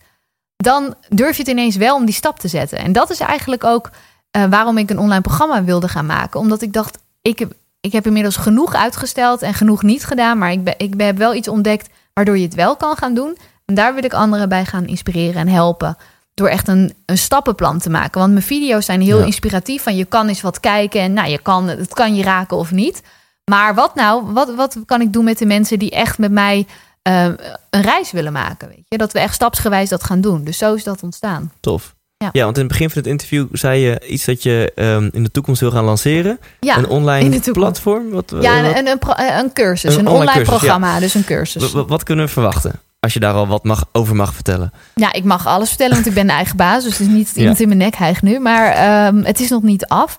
Dan durf je het ineens wel om die stap te zetten. En dat is eigenlijk ook eh, waarom ik een online programma wilde gaan maken. Omdat ik dacht, ik heb, ik heb inmiddels genoeg uitgesteld en genoeg niet gedaan. Maar ik, ben, ik heb wel iets ontdekt waardoor je het wel kan gaan doen. En daar wil ik anderen bij gaan inspireren en helpen. Door echt een, een stappenplan te maken. Want mijn video's zijn heel Ja. inspiratief. Van je kan eens wat kijken en nou, je kan, het kan je raken of niet. Maar wat nou? Wat, wat kan ik doen met de mensen die echt met mij ehm, een reis willen maken. Weet je? Dat we echt stapsgewijs dat gaan doen. Dus zo is dat ontstaan. Tof. Ja. Ja. want in het begin van het interview zei je iets dat je ehm, in de toekomst wil gaan lanceren. Ja, een online platform. Wat, ja wat, een, een, pro- eh, een cursus, Een een, online online, cursus, ja. programma, dus een cursus. wat, wat kunnen we verwachten? Als je daar al wat mag, over mag vertellen. Ja, ik mag alles vertellen, want ik ben de eigen baas. Dus het is niet iemand in mijn nek hijgt nu. Maar ehm, het is nog niet af.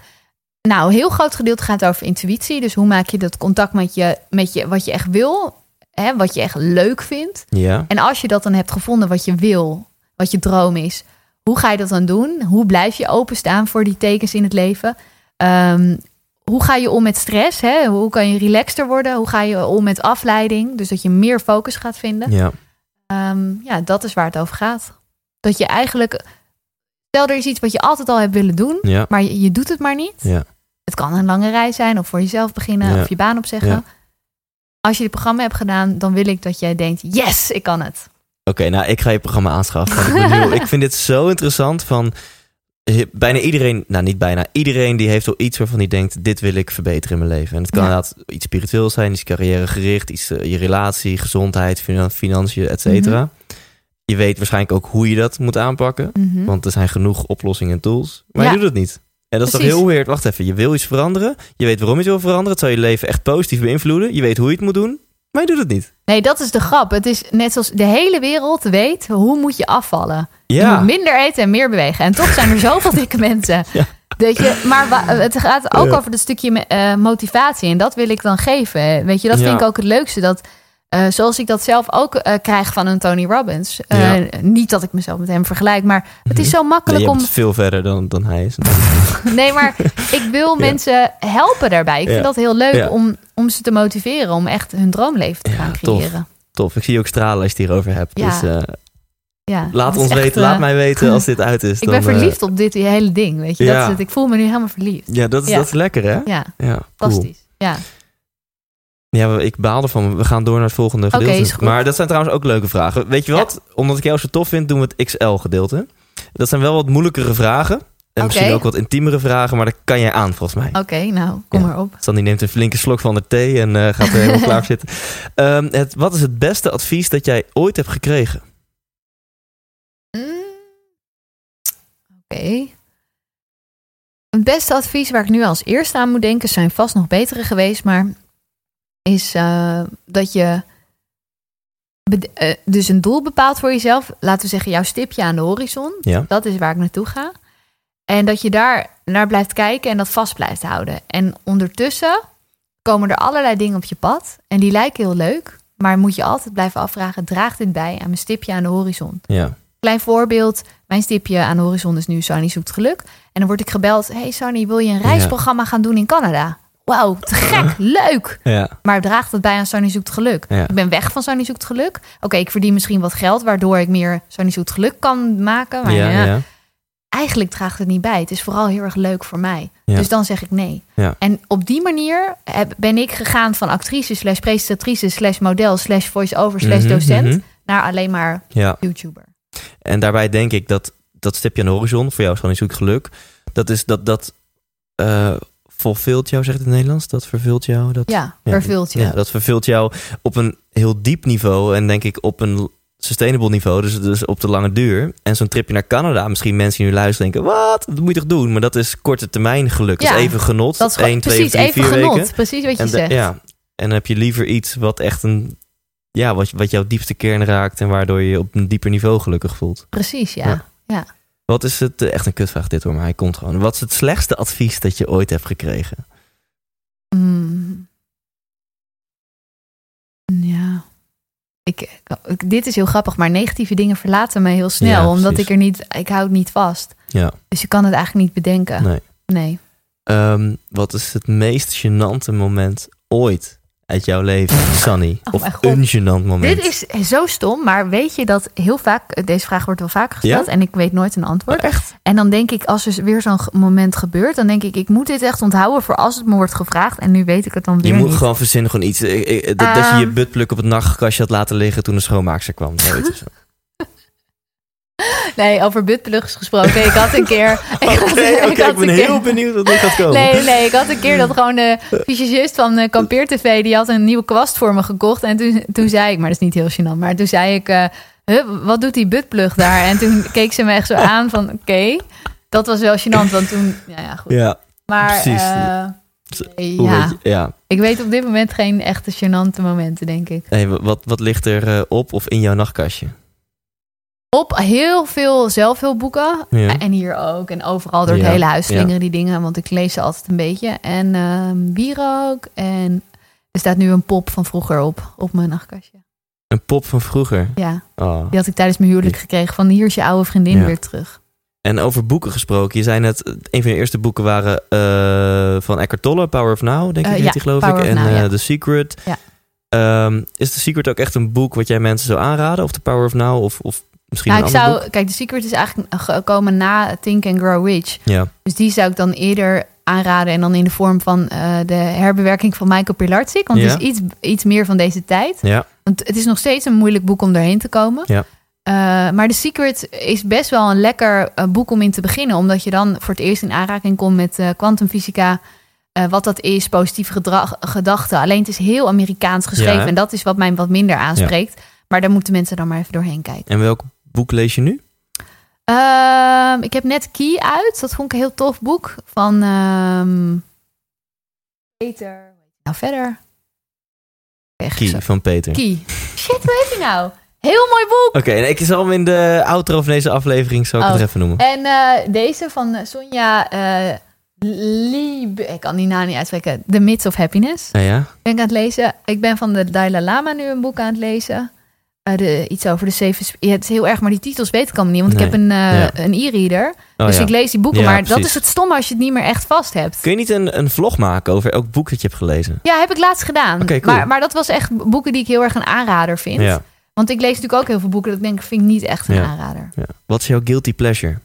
Nou, een heel groot gedeelte gaat over intuïtie. Dus hoe maak je dat contact met je, met je wat je echt wil, hè, wat je echt leuk vindt. Ja. En als je dat dan hebt gevonden wat je wil, wat je droom is, hoe ga je dat dan doen? Hoe blijf je openstaan voor die tekens in het leven? Ehm, hoe ga je om met stress? Hè? Hoe kan je relaxter worden? Hoe ga je om met afleiding? Dus dat je meer focus gaat vinden. Ja. Ehm, ja, dat is waar het over gaat. Dat je eigenlijk, stel er is iets wat je altijd al hebt willen doen, Ja. maar je, je doet het maar niet. Ja. Het kan een lange reis zijn of voor jezelf beginnen Ja. of je baan opzeggen. Als je dit programma hebt gedaan, dan wil ik dat jij denkt, yes, ik kan het. Oké, nou, ik ga je programma aanschaffen. Ik, bedoel, ik vind dit zo interessant van... Bijna iedereen, nou niet bijna, iedereen die heeft wel iets waarvan hij denkt... dit wil ik verbeteren in mijn leven. En het kan Ja. inderdaad iets spiritueels zijn, iets carrièregericht... iets eh, je relatie, gezondheid, finan- financiën, et cetera. Mhm. Je weet waarschijnlijk ook hoe je dat moet aanpakken. Mhm. Want er zijn genoeg oplossingen en tools. Maar Ja. je doet het niet. En dat is toch heel weird. Wacht even, je wil iets veranderen. Je weet waarom je het wil veranderen. Het zal je leven echt positief beïnvloeden. Je weet hoe je het moet doen. Maar je doet het niet. Nee, dat is de grap. Het is net zoals de hele wereld weet hoe moet je afvallen. Je Ja, moet minder eten en meer bewegen. En toch zijn er zoveel dikke mensen. Ja. Weet je, maar het gaat ook over dat stukje eh, motivatie. En dat wil ik dan geven. Weet je, dat Ja. vind ik ook het leukste. Dat, eh, zoals ik dat zelf ook eh, krijg van een Tony Robbins. Eh, Ja. Niet dat ik mezelf met hem vergelijk, maar het is zo nee, makkelijk je om. bent veel verder dan, dan hij is. Nee, maar ik wil Ja. mensen helpen daarbij. Ik vind dat heel leuk om, om ze te motiveren om echt hun droomleven te gaan tof. creëren. Tof. Ik zie je ook stralen als je het hierover hebt. Ja. Dus Ja, laat ons weten, laat mij weten als dit uit is. Ik Dan, ben verliefd op dit hele ding, weet je. Dat Ja. is het. Ik voel me nu helemaal verliefd. ja, dat is, dat is lekker hè? Ja, Ja, cool. fantastisch. Ja. Ja, ik baal ervan. We gaan door naar het volgende gedeelte. Maar dat zijn trouwens ook leuke vragen. Weet je wat? Omdat ik jou zo tof vind, doen we het XL-gedeelte. Dat zijn wel wat moeilijkere vragen. En misschien ook wat intiemere vragen, maar daar kan jij aan volgens mij. Oké, nou, kom Ja. maar op. Sandy neemt een flinke slok van de thee en eh, gaat er helemaal klaar zitten. Ehm, het, wat is het beste advies dat jij ooit hebt gekregen? Mm. Oké. Het beste advies waar ik nu als eerste aan moet denken, zijn vast nog betere geweest, maar is eh, dat je eh, dus een doel bepaalt voor jezelf. Laten we zeggen, jouw stipje aan de horizon. Ja. Dat is waar ik naartoe ga. En dat je daar naar blijft kijken en dat vast blijft houden. En ondertussen komen er allerlei dingen op je pad. En die lijken heel leuk. Maar moet je altijd blijven afvragen: draagt dit bij aan mijn stipje aan de horizon? Ja. Klein voorbeeld: mijn stipje aan de horizon is nu Sunny zoekt geluk. En dan word ik gebeld: Hey Sunny, wil je een reisprogramma gaan doen in Canada? Wauw, te gek, leuk. Ja. Maar draagt het bij aan Sunny zoekt geluk? Ja. Ik ben weg van Sunny zoekt geluk. Oké, ik verdien misschien wat geld, waardoor ik meer Sunny zoekt geluk kan maken. Maar Ja, ja, ja. eigenlijk draagt het niet bij. Het is vooral heel erg leuk voor mij. Dus dan zeg ik nee. Ja. En op die manier heb, ben ik gegaan van actrice slash presentatrice slash model slash voice-over slash Mhm, docent mhm. naar alleen maar ja. YouTuber. En daarbij denk ik dat dat stipje aan de horizon, voor jou is zoek geluk, dat is dat dat eh fulfillt jou, zegt het in het Nederlands? Dat vervult jou? Dat, Ja, vervult je. Ja, dat vervult jou op een heel diep niveau en denk ik op een sustainable niveau, dus, dus op de lange duur. En zo'n tripje naar Canada, misschien mensen die nu luisteren denken, wat, dat moet je toch doen? Maar dat is korte termijn geluk. Dat is even genot, Dat is gewoon 1, 2, precies 3, even 4 genot. weken. Precies wat je En, de- zegt. ja, en dan heb je liever iets wat echt een, ja, wat, wat jouw diepste kern raakt en waardoor je je op een dieper niveau gelukkig voelt. Precies, ja. Ja. Wat is het, eh, echt een kutvraag dit hoor, maar hij komt gewoon. Wat is het slechtste advies dat je ooit hebt gekregen? Mm. Ja. Ik, ik- dit is heel grappig, maar negatieve dingen verlaten mij heel snel. Ja, omdat ik er niet, ik hou het niet vast. Ja, Dus je kan het eigenlijk niet bedenken. nee. Nee. Ehm, wat is het meest gênante moment ooit uit jouw leven, Sunny? Oh of God. een gênant moment? Dit is zo stom, maar weet je dat heel vaak, deze vraag wordt wel vaker gesteld Ja? en ik weet nooit een antwoord. Oh, echt? En dan denk ik, als er weer zo'n moment gebeurt, dan denk ik, ik moet dit echt onthouden voor als het me wordt gevraagd. En nu weet ik het dan weer Je moet niet. gewoon verzinnen, gewoon iets. eh, eh, Dat, dat je je Ehm. buttpluk op het nachtkastje had laten liggen toen de schoonmaakster kwam. Zoiets zo. Nee, over buttplugs gesproken. Ik had een keer... Oké, ik, had ben keer- heel benieuwd wat nu gaat komen. Nee, nee, ik had een keer dat gewoon de visagist van uh, Kampeer TV... die had een nieuwe kwast voor me gekocht. En toen, toen zei ik, maar dat is niet heel gênant... maar toen zei ik, eh, wat doet die buttplug daar? En toen keek ze me echt zo aan van, oké. Dat was wel gênant, want toen... Ja, ja goed. Ja, Maar precies. eh, nee, hoe ja, weet je- ja. ik weet op dit moment geen echte gênante momenten, denk ik. Hey, wat, wat ligt er eh, op of in jouw nachtkastje? Op heel veel zelfhulpboeken. Ja. En hier ook. En overal door het Ja, hele huis ja. slingeren die dingen. Want ik lees ze altijd een beetje. En ehm wierook. En er staat nu een pop van vroeger op. Op mijn nachtkastje. Een pop van vroeger. Ja, Oh. die had ik tijdens mijn huwelijk gekregen. Van hier is je oude vriendin weer terug. En over boeken gesproken. Je zei net, eh, een van je eerste boeken waren eh, van Eckhart Tolle, Power of Now, denk ik, Eh, heet ja, die, geloof Power ik. En Now, eh. The Secret. Ja. Ehm, is The Secret ook echt een boek wat jij mensen zou aanraden? Of The Power of Now? Of, of misschien Nou, ik zou, boek? kijk, The Secret is eigenlijk gekomen na Think and Grow Rich. Ja, Dus die zou ik dan eerder aanraden. En dan in de vorm van eh, de herbewerking van Michael Pilarczyk. Want Ja. het is iets, iets meer van deze tijd. ja, Want het is nog steeds een moeilijk boek om doorheen te komen. Ja. Eh, maar The Secret is best wel een lekker eh, boek om in te beginnen. Omdat je dan voor het eerst in aanraking komt met kwantumfysica. wat dat is, positieve gedrag, gedachten. Alleen het is heel Amerikaans geschreven. Ja, en dat is wat mij wat minder aanspreekt. Maar daar moeten mensen dan maar even doorheen kijken. En welk boek lees je nu? Ehm, ik heb net Key uit. Dat vond ik een heel tof boek. Van ehm, Peter. Nou, verder. Echt zo- Kie van Peter. Key. Shit, hoe heet hij nou? Heel mooi boek. Oké, en ik zal hem in de outro van deze aflevering zal ik Oh. het even noemen. En eh, deze van Sonja Lieb... Ik kan die naam niet uitspreken. The Myths of Happiness. Ja? Ben ik aan het lezen. Ik ben van de Dalai Lama nu een boek aan het lezen. Eh, de, iets over de zeven... Ja, het is heel erg, maar die titels weet ik allemaal niet. Want Nee. ik heb een, eh, Ja. een e-reader. Oh, dus ja. ik lees die boeken. Maar dat is het stomme als je het niet meer echt vast hebt. Kun je niet een, een vlog maken over elk boek dat je hebt gelezen? Ja, heb ik laatst gedaan. Cool. maar, maar dat was echt boeken die ik heel erg een aanrader vind. Want ik lees natuurlijk ook heel veel boeken dat ik denk, vind ik niet echt een aanrader. ja. Wat is jouw guilty pleasure?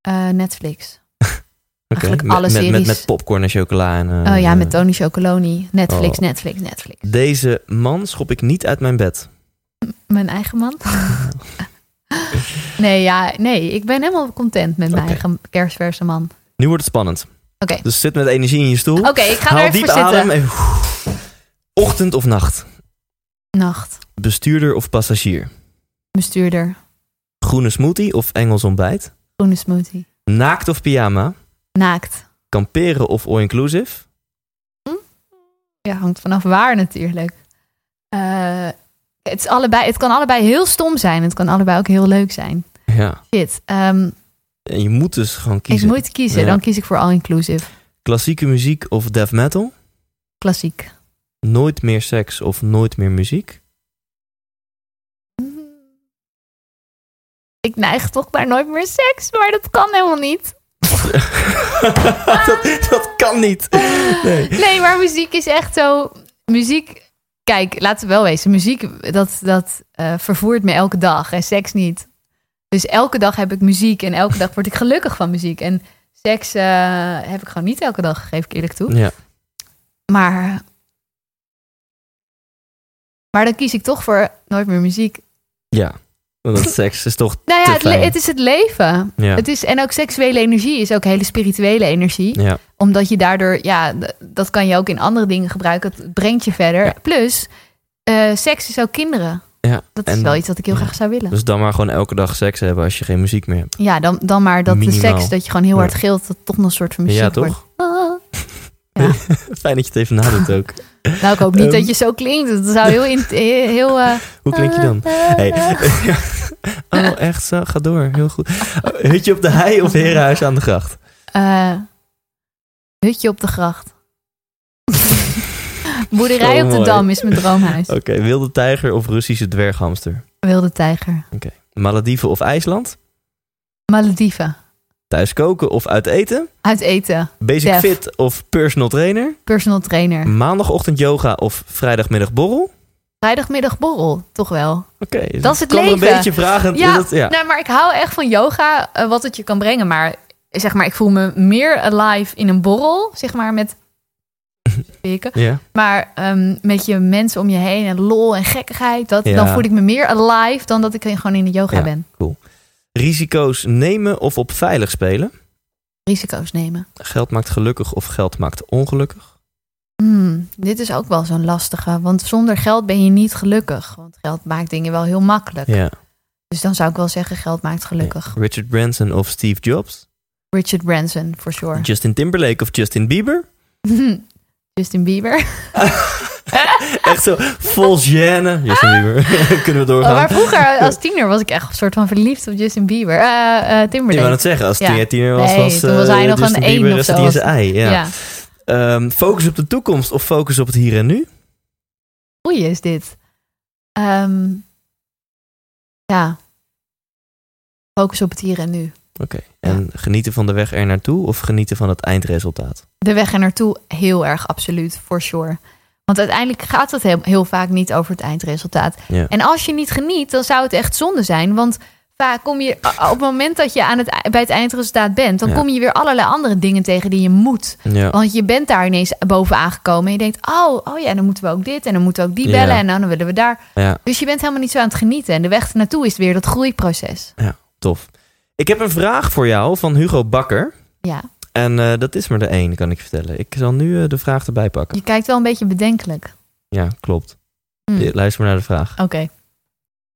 Eh, Netflix. Eigenlijk met, alle met, met, series. met popcorn en chocola. En, oh ja, met Tony Chocoloni. Netflix, Oh. Netflix, Netflix. Deze man schop ik niet uit mijn bed. Mijn eigen man. nee, ja, nee, ik ben helemaal content met mijn eigen kerstverse man. Nu wordt het spannend. Oké, Dus zit met energie in je stoel. oké, ik ga Haal er even diep voor zitten. adem. En, ochtend of nacht? Nacht, Bestuurder of passagier? bestuurder, Groene smoothie of Engels ontbijt? groene smoothie. Naakt of pyjama? Naakt. Kamperen of all-inclusive? Ja, hangt vanaf waar natuurlijk. Eh, het, is allebei, het kan allebei heel stom zijn. Het kan allebei ook heel leuk zijn. Ja. Shit. ehm, En je moet dus gewoon ik kiezen. moet kiezen. Ja. Dan kies ik voor all-inclusive. Klassieke muziek of death metal? Klassiek. Nooit meer seks of nooit meer muziek? Ik neig toch naar nooit meer seks, maar dat kan helemaal niet. dat, dat kan niet. Nee. Nee, maar muziek is echt zo. Muziek. Kijk, laten we wel wezen. Muziek, dat, dat eh, vervoert me elke dag. En seks niet. Dus elke dag heb ik muziek. En elke dag word ik gelukkig van muziek. En seks eh, heb ik gewoon niet elke dag, geef ik eerlijk toe. Ja. Maar. Maar dan kies ik toch voor nooit meer muziek. ja. Want seks is toch Nou ja, het, het is het leven. Ja. Het is, en ook seksuele energie is ook hele spirituele energie. ja. Omdat je daardoor, ja, dat kan je ook in andere dingen gebruiken. Het brengt je verder. Ja. Plus, eh, seks is ook kinderen. Ja, Dat is en- wel iets wat ik heel graag zou willen. Dus dan maar gewoon elke dag seks hebben als je geen muziek meer hebt. Ja, dan, dan maar dat de seks, dat je gewoon heel hard gilt, dat toch nog een soort van muziek Ja, wordt. Fijn dat je het even nadoet ook. Nou, ik hoop niet Ehm. dat je zo klinkt. Dat zou heel... in- heel eh, Hoe klink je dan? Hey. oh, echt zo? Ga door. Heel goed. Hutje op de hei of herenhuis aan de gracht? eh, hutje op de gracht. Boerderij op de mooi. Dam is mijn droomhuis. Oké, wilde tijger of Russische dwerghamster? Wilde tijger. Malediven of IJsland? Malediven. Thuis koken of uit eten? Uit eten. Basic Def. fit of personal trainer? Personal trainer. Maandagochtend yoga of vrijdagmiddag borrel? Vrijdagmiddag borrel, toch wel. Oké, dus Dat is het leven. een beetje vragend. Ja, is dat, ja. Nou, maar ik hou echt van yoga, eh, wat het je kan brengen. Maar zeg maar, ik voel me meer alive in een borrel, zeg maar, met spreken. ja. Maar ehm, met je mensen om je heen en lol en gekkigheid, dat, Ja. dan voel ik me meer alive dan dat ik gewoon in de yoga Ja. ben. Risico's nemen of op veilig spelen? Risico's nemen. Geld maakt gelukkig of geld maakt ongelukkig? Hmm, dit is ook wel zo'n lastige. Want zonder geld ben je niet gelukkig. Want geld maakt dingen wel heel makkelijk. Ja. Dus dan zou ik wel zeggen, geld maakt gelukkig. Richard Branson of Steve Jobs? Richard Branson, for sure. Justin Timberlake of Justin Bieber? Justin Bieber. Echt zo vol gêne. Justin Bieber. Kunnen we doorgaan? Oh, maar vroeger als tiener was ik echt een soort van verliefd op Justin Bieber. Eh, Je Timberlake. wou het zeggen, als Ja. tiener, was, Nee, was toen was eh, hij nog Justin een één Bieber, of zat zo. zijn ei. Ja. ja. Ehm, focus op de toekomst of focus op het hier en nu? Goeie is dit. Ehm, ja. Focus op het hier en nu. Oké. En genieten van de weg er naartoe of genieten van het eindresultaat? De weg er naartoe heel erg absoluut, for sure. Want uiteindelijk gaat het heel, heel vaak niet over het eindresultaat. Ja. En als je niet geniet, dan zou het echt zonde zijn. Want vaak kom je op het moment dat je aan het, bij het eindresultaat bent, dan Ja. kom je weer allerlei andere dingen tegen die je moet. Ja. Want je bent daar ineens bovenaan gekomen en je denkt, oh, oh ja, dan moeten we ook dit en dan moeten we ook die Ja. bellen en dan willen we daar. ja, Dus je bent helemaal niet zo aan het genieten. En de weg naartoe is weer dat groeiproces. tof. Ik heb een vraag voor jou van Hugo Bakker. Ja, En eh, dat is maar de één, kan ik je vertellen. Ik zal nu eh, de vraag erbij pakken. je kijkt wel een beetje bedenkelijk. Ja, klopt. Hm, Eh, Luister maar naar de vraag. Oké.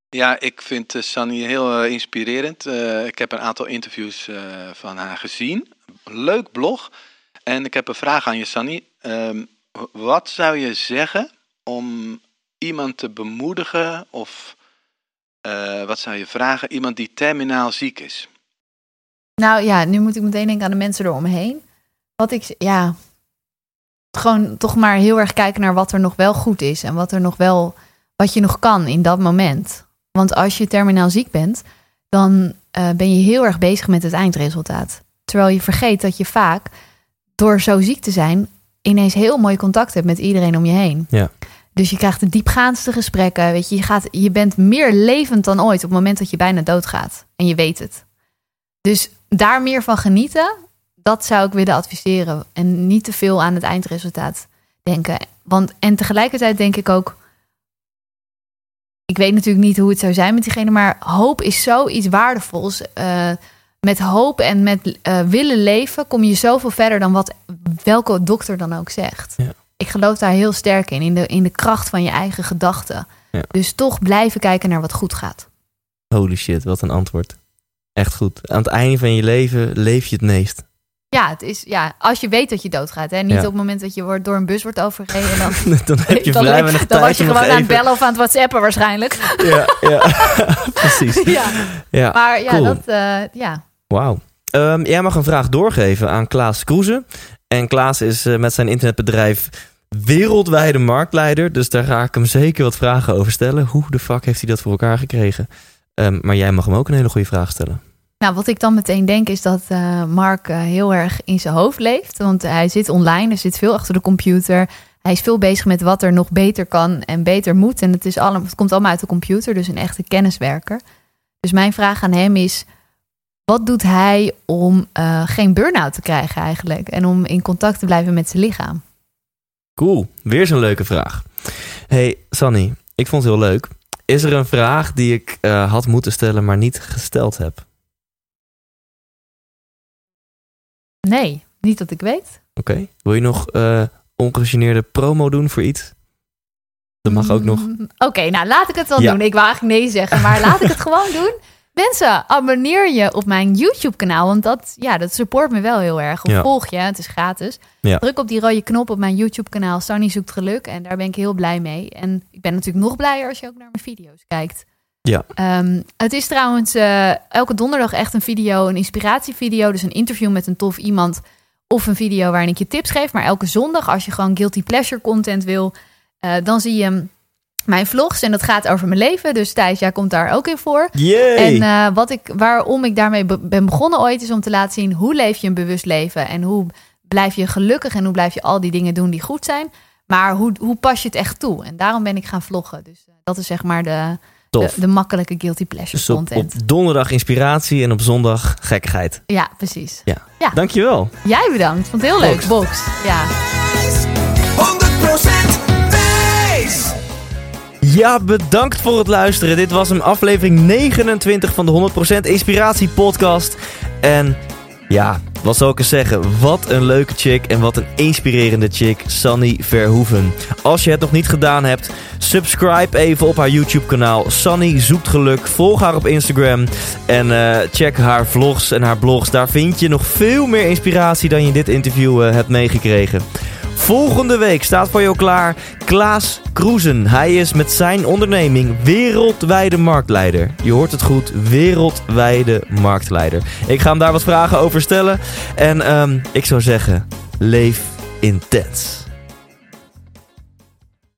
Ja, ik vind eh, Sunny heel inspirerend. Eh, ik heb een aantal interviews eh, van haar gezien. Leuk blog. En ik heb een vraag aan je, Sunny. Ehm, wat zou je zeggen om iemand te bemoedigen of eh, wat zou je vragen? Iemand die terminaal ziek is. Nou ja, nu moet ik meteen denken aan de mensen eromheen. Wat ik, ja, gewoon toch maar heel erg kijken naar wat er nog wel goed is en wat er nog wel, wat je nog kan in dat moment. Want als je terminaal ziek bent, dan eh, ben je heel erg bezig met het eindresultaat. Terwijl je vergeet dat je vaak, door zo ziek te zijn, ineens heel mooi contact hebt met iedereen om je heen. Ja. Dus je krijgt de diepgaandste gesprekken. Weet je, je, gaat, je bent meer levend dan ooit op het moment dat je bijna doodgaat. En je weet het. Dus daar meer van genieten, dat zou ik willen adviseren. En niet te veel aan het eindresultaat denken. Want, en tegelijkertijd denk ik ook. Ik weet natuurlijk niet hoe het zou zijn met diegene, maar hoop is zoiets waardevols. Eh, met hoop en met eh, willen leven kom je zoveel verder dan wat welke dokter dan ook zegt. Ja. Ik geloof daar heel sterk in, in de, in de kracht van je eigen gedachten. Ja. Dus toch blijven kijken naar wat goed gaat. Holy shit, wat een antwoord. Echt goed. Aan het einde van je leven leef je het meest. Ja, het is, ja, als je weet dat je doodgaat. Hè? Niet Ja. op het moment dat je wordt, door een bus wordt overgereden. Dan, dan heb je dan, vrij weinig dan was je gewoon aan het bellen of aan het whatsappen waarschijnlijk. Ja, ja. precies. ja. Ja, Maar ja, cool. dat, eh, ja. Wauw. Ehm, jij mag een vraag doorgeven aan Klaas Kroeze. En Klaas is eh, met zijn internetbedrijf wereldwijde marktleider. Dus daar ga ik hem zeker wat vragen over stellen. Hoe de fuck heeft hij dat voor elkaar gekregen? Ehm, maar jij mag hem ook een hele goede vraag stellen. Nou, wat ik dan meteen denk is dat eh, Mark eh, heel erg in zijn hoofd leeft. Want hij zit online, hij zit veel achter de computer. Hij is veel bezig met wat er nog beter kan en beter moet. En het, is allemaal, het komt allemaal uit de computer, dus een echte kenniswerker. Dus mijn vraag aan hem is: wat doet hij om eh, geen burn-out te krijgen eigenlijk? En om in contact te blijven met zijn lichaam? Cool, weer zo'n leuke vraag. Hey, Sanny, ik vond het heel leuk. Is er een vraag die ik eh, had moeten stellen, maar niet gesteld heb? Nee, niet dat ik weet. Oké. Wil je nog eh ongegeneerde promo doen voor iets? Dat mag ook nog. Mm, Oké, nou laat ik het dan Ja. doen. Ik wou eigenlijk nee zeggen, maar laat ik het gewoon doen. Mensen, abonneer je op mijn YouTube-kanaal, want dat, ja, dat support me wel heel erg. Of Ja. volg je, het is gratis. Ja. Druk op die rode knop op mijn YouTube-kanaal, Sunny zoekt geluk. En daar ben ik heel blij mee. En ik ben natuurlijk nog blijer als je ook naar mijn video's kijkt. Ja. Ehm, het is trouwens eh, elke donderdag echt een video, een inspiratievideo. Dus een interview met een tof iemand. Of een video waarin ik je tips geef. Maar elke zondag, als je gewoon guilty pleasure content wil, eh, dan zie je mijn vlogs. En dat gaat over mijn leven. Dus Thijs, jij komt daar ook in voor. Yay! En eh, wat ik, waarom ik daarmee be- ben begonnen ooit, is om te laten zien hoe leef je een bewust leven. En hoe blijf je gelukkig en hoe blijf je al die dingen doen die goed zijn. Maar hoe, hoe pas je het echt toe? En daarom ben ik gaan vloggen. Dus eh, dat is zeg maar de, de, de makkelijke guilty pleasure Dus op, content. op donderdag inspiratie en op zondag gekkigheid. Ja, precies. Dankjewel. Jij bedankt. Vond het heel leuk. Box. Ja. Ja, bedankt voor het luisteren. Dit was een aflevering 29 van de 100% Inspiratie Podcast. En ja, wat zal ik eens zeggen? Wat een leuke chick en wat een inspirerende chick, Sunny Verhoeven. Als je het nog niet gedaan hebt, subscribe even op haar YouTube kanaal. Sunny zoekt geluk. Volg haar op Instagram en uh, check haar vlogs en haar blogs. Daar vind je nog veel meer inspiratie dan je in dit interview uh, hebt meegekregen. Volgende week staat voor jou klaar Klaas Kroezen. Hij is met zijn onderneming wereldwijde marktleider. Je hoort het goed, wereldwijde marktleider. Ik ga hem daar wat vragen over stellen. En um, ik zou zeggen, leef intens.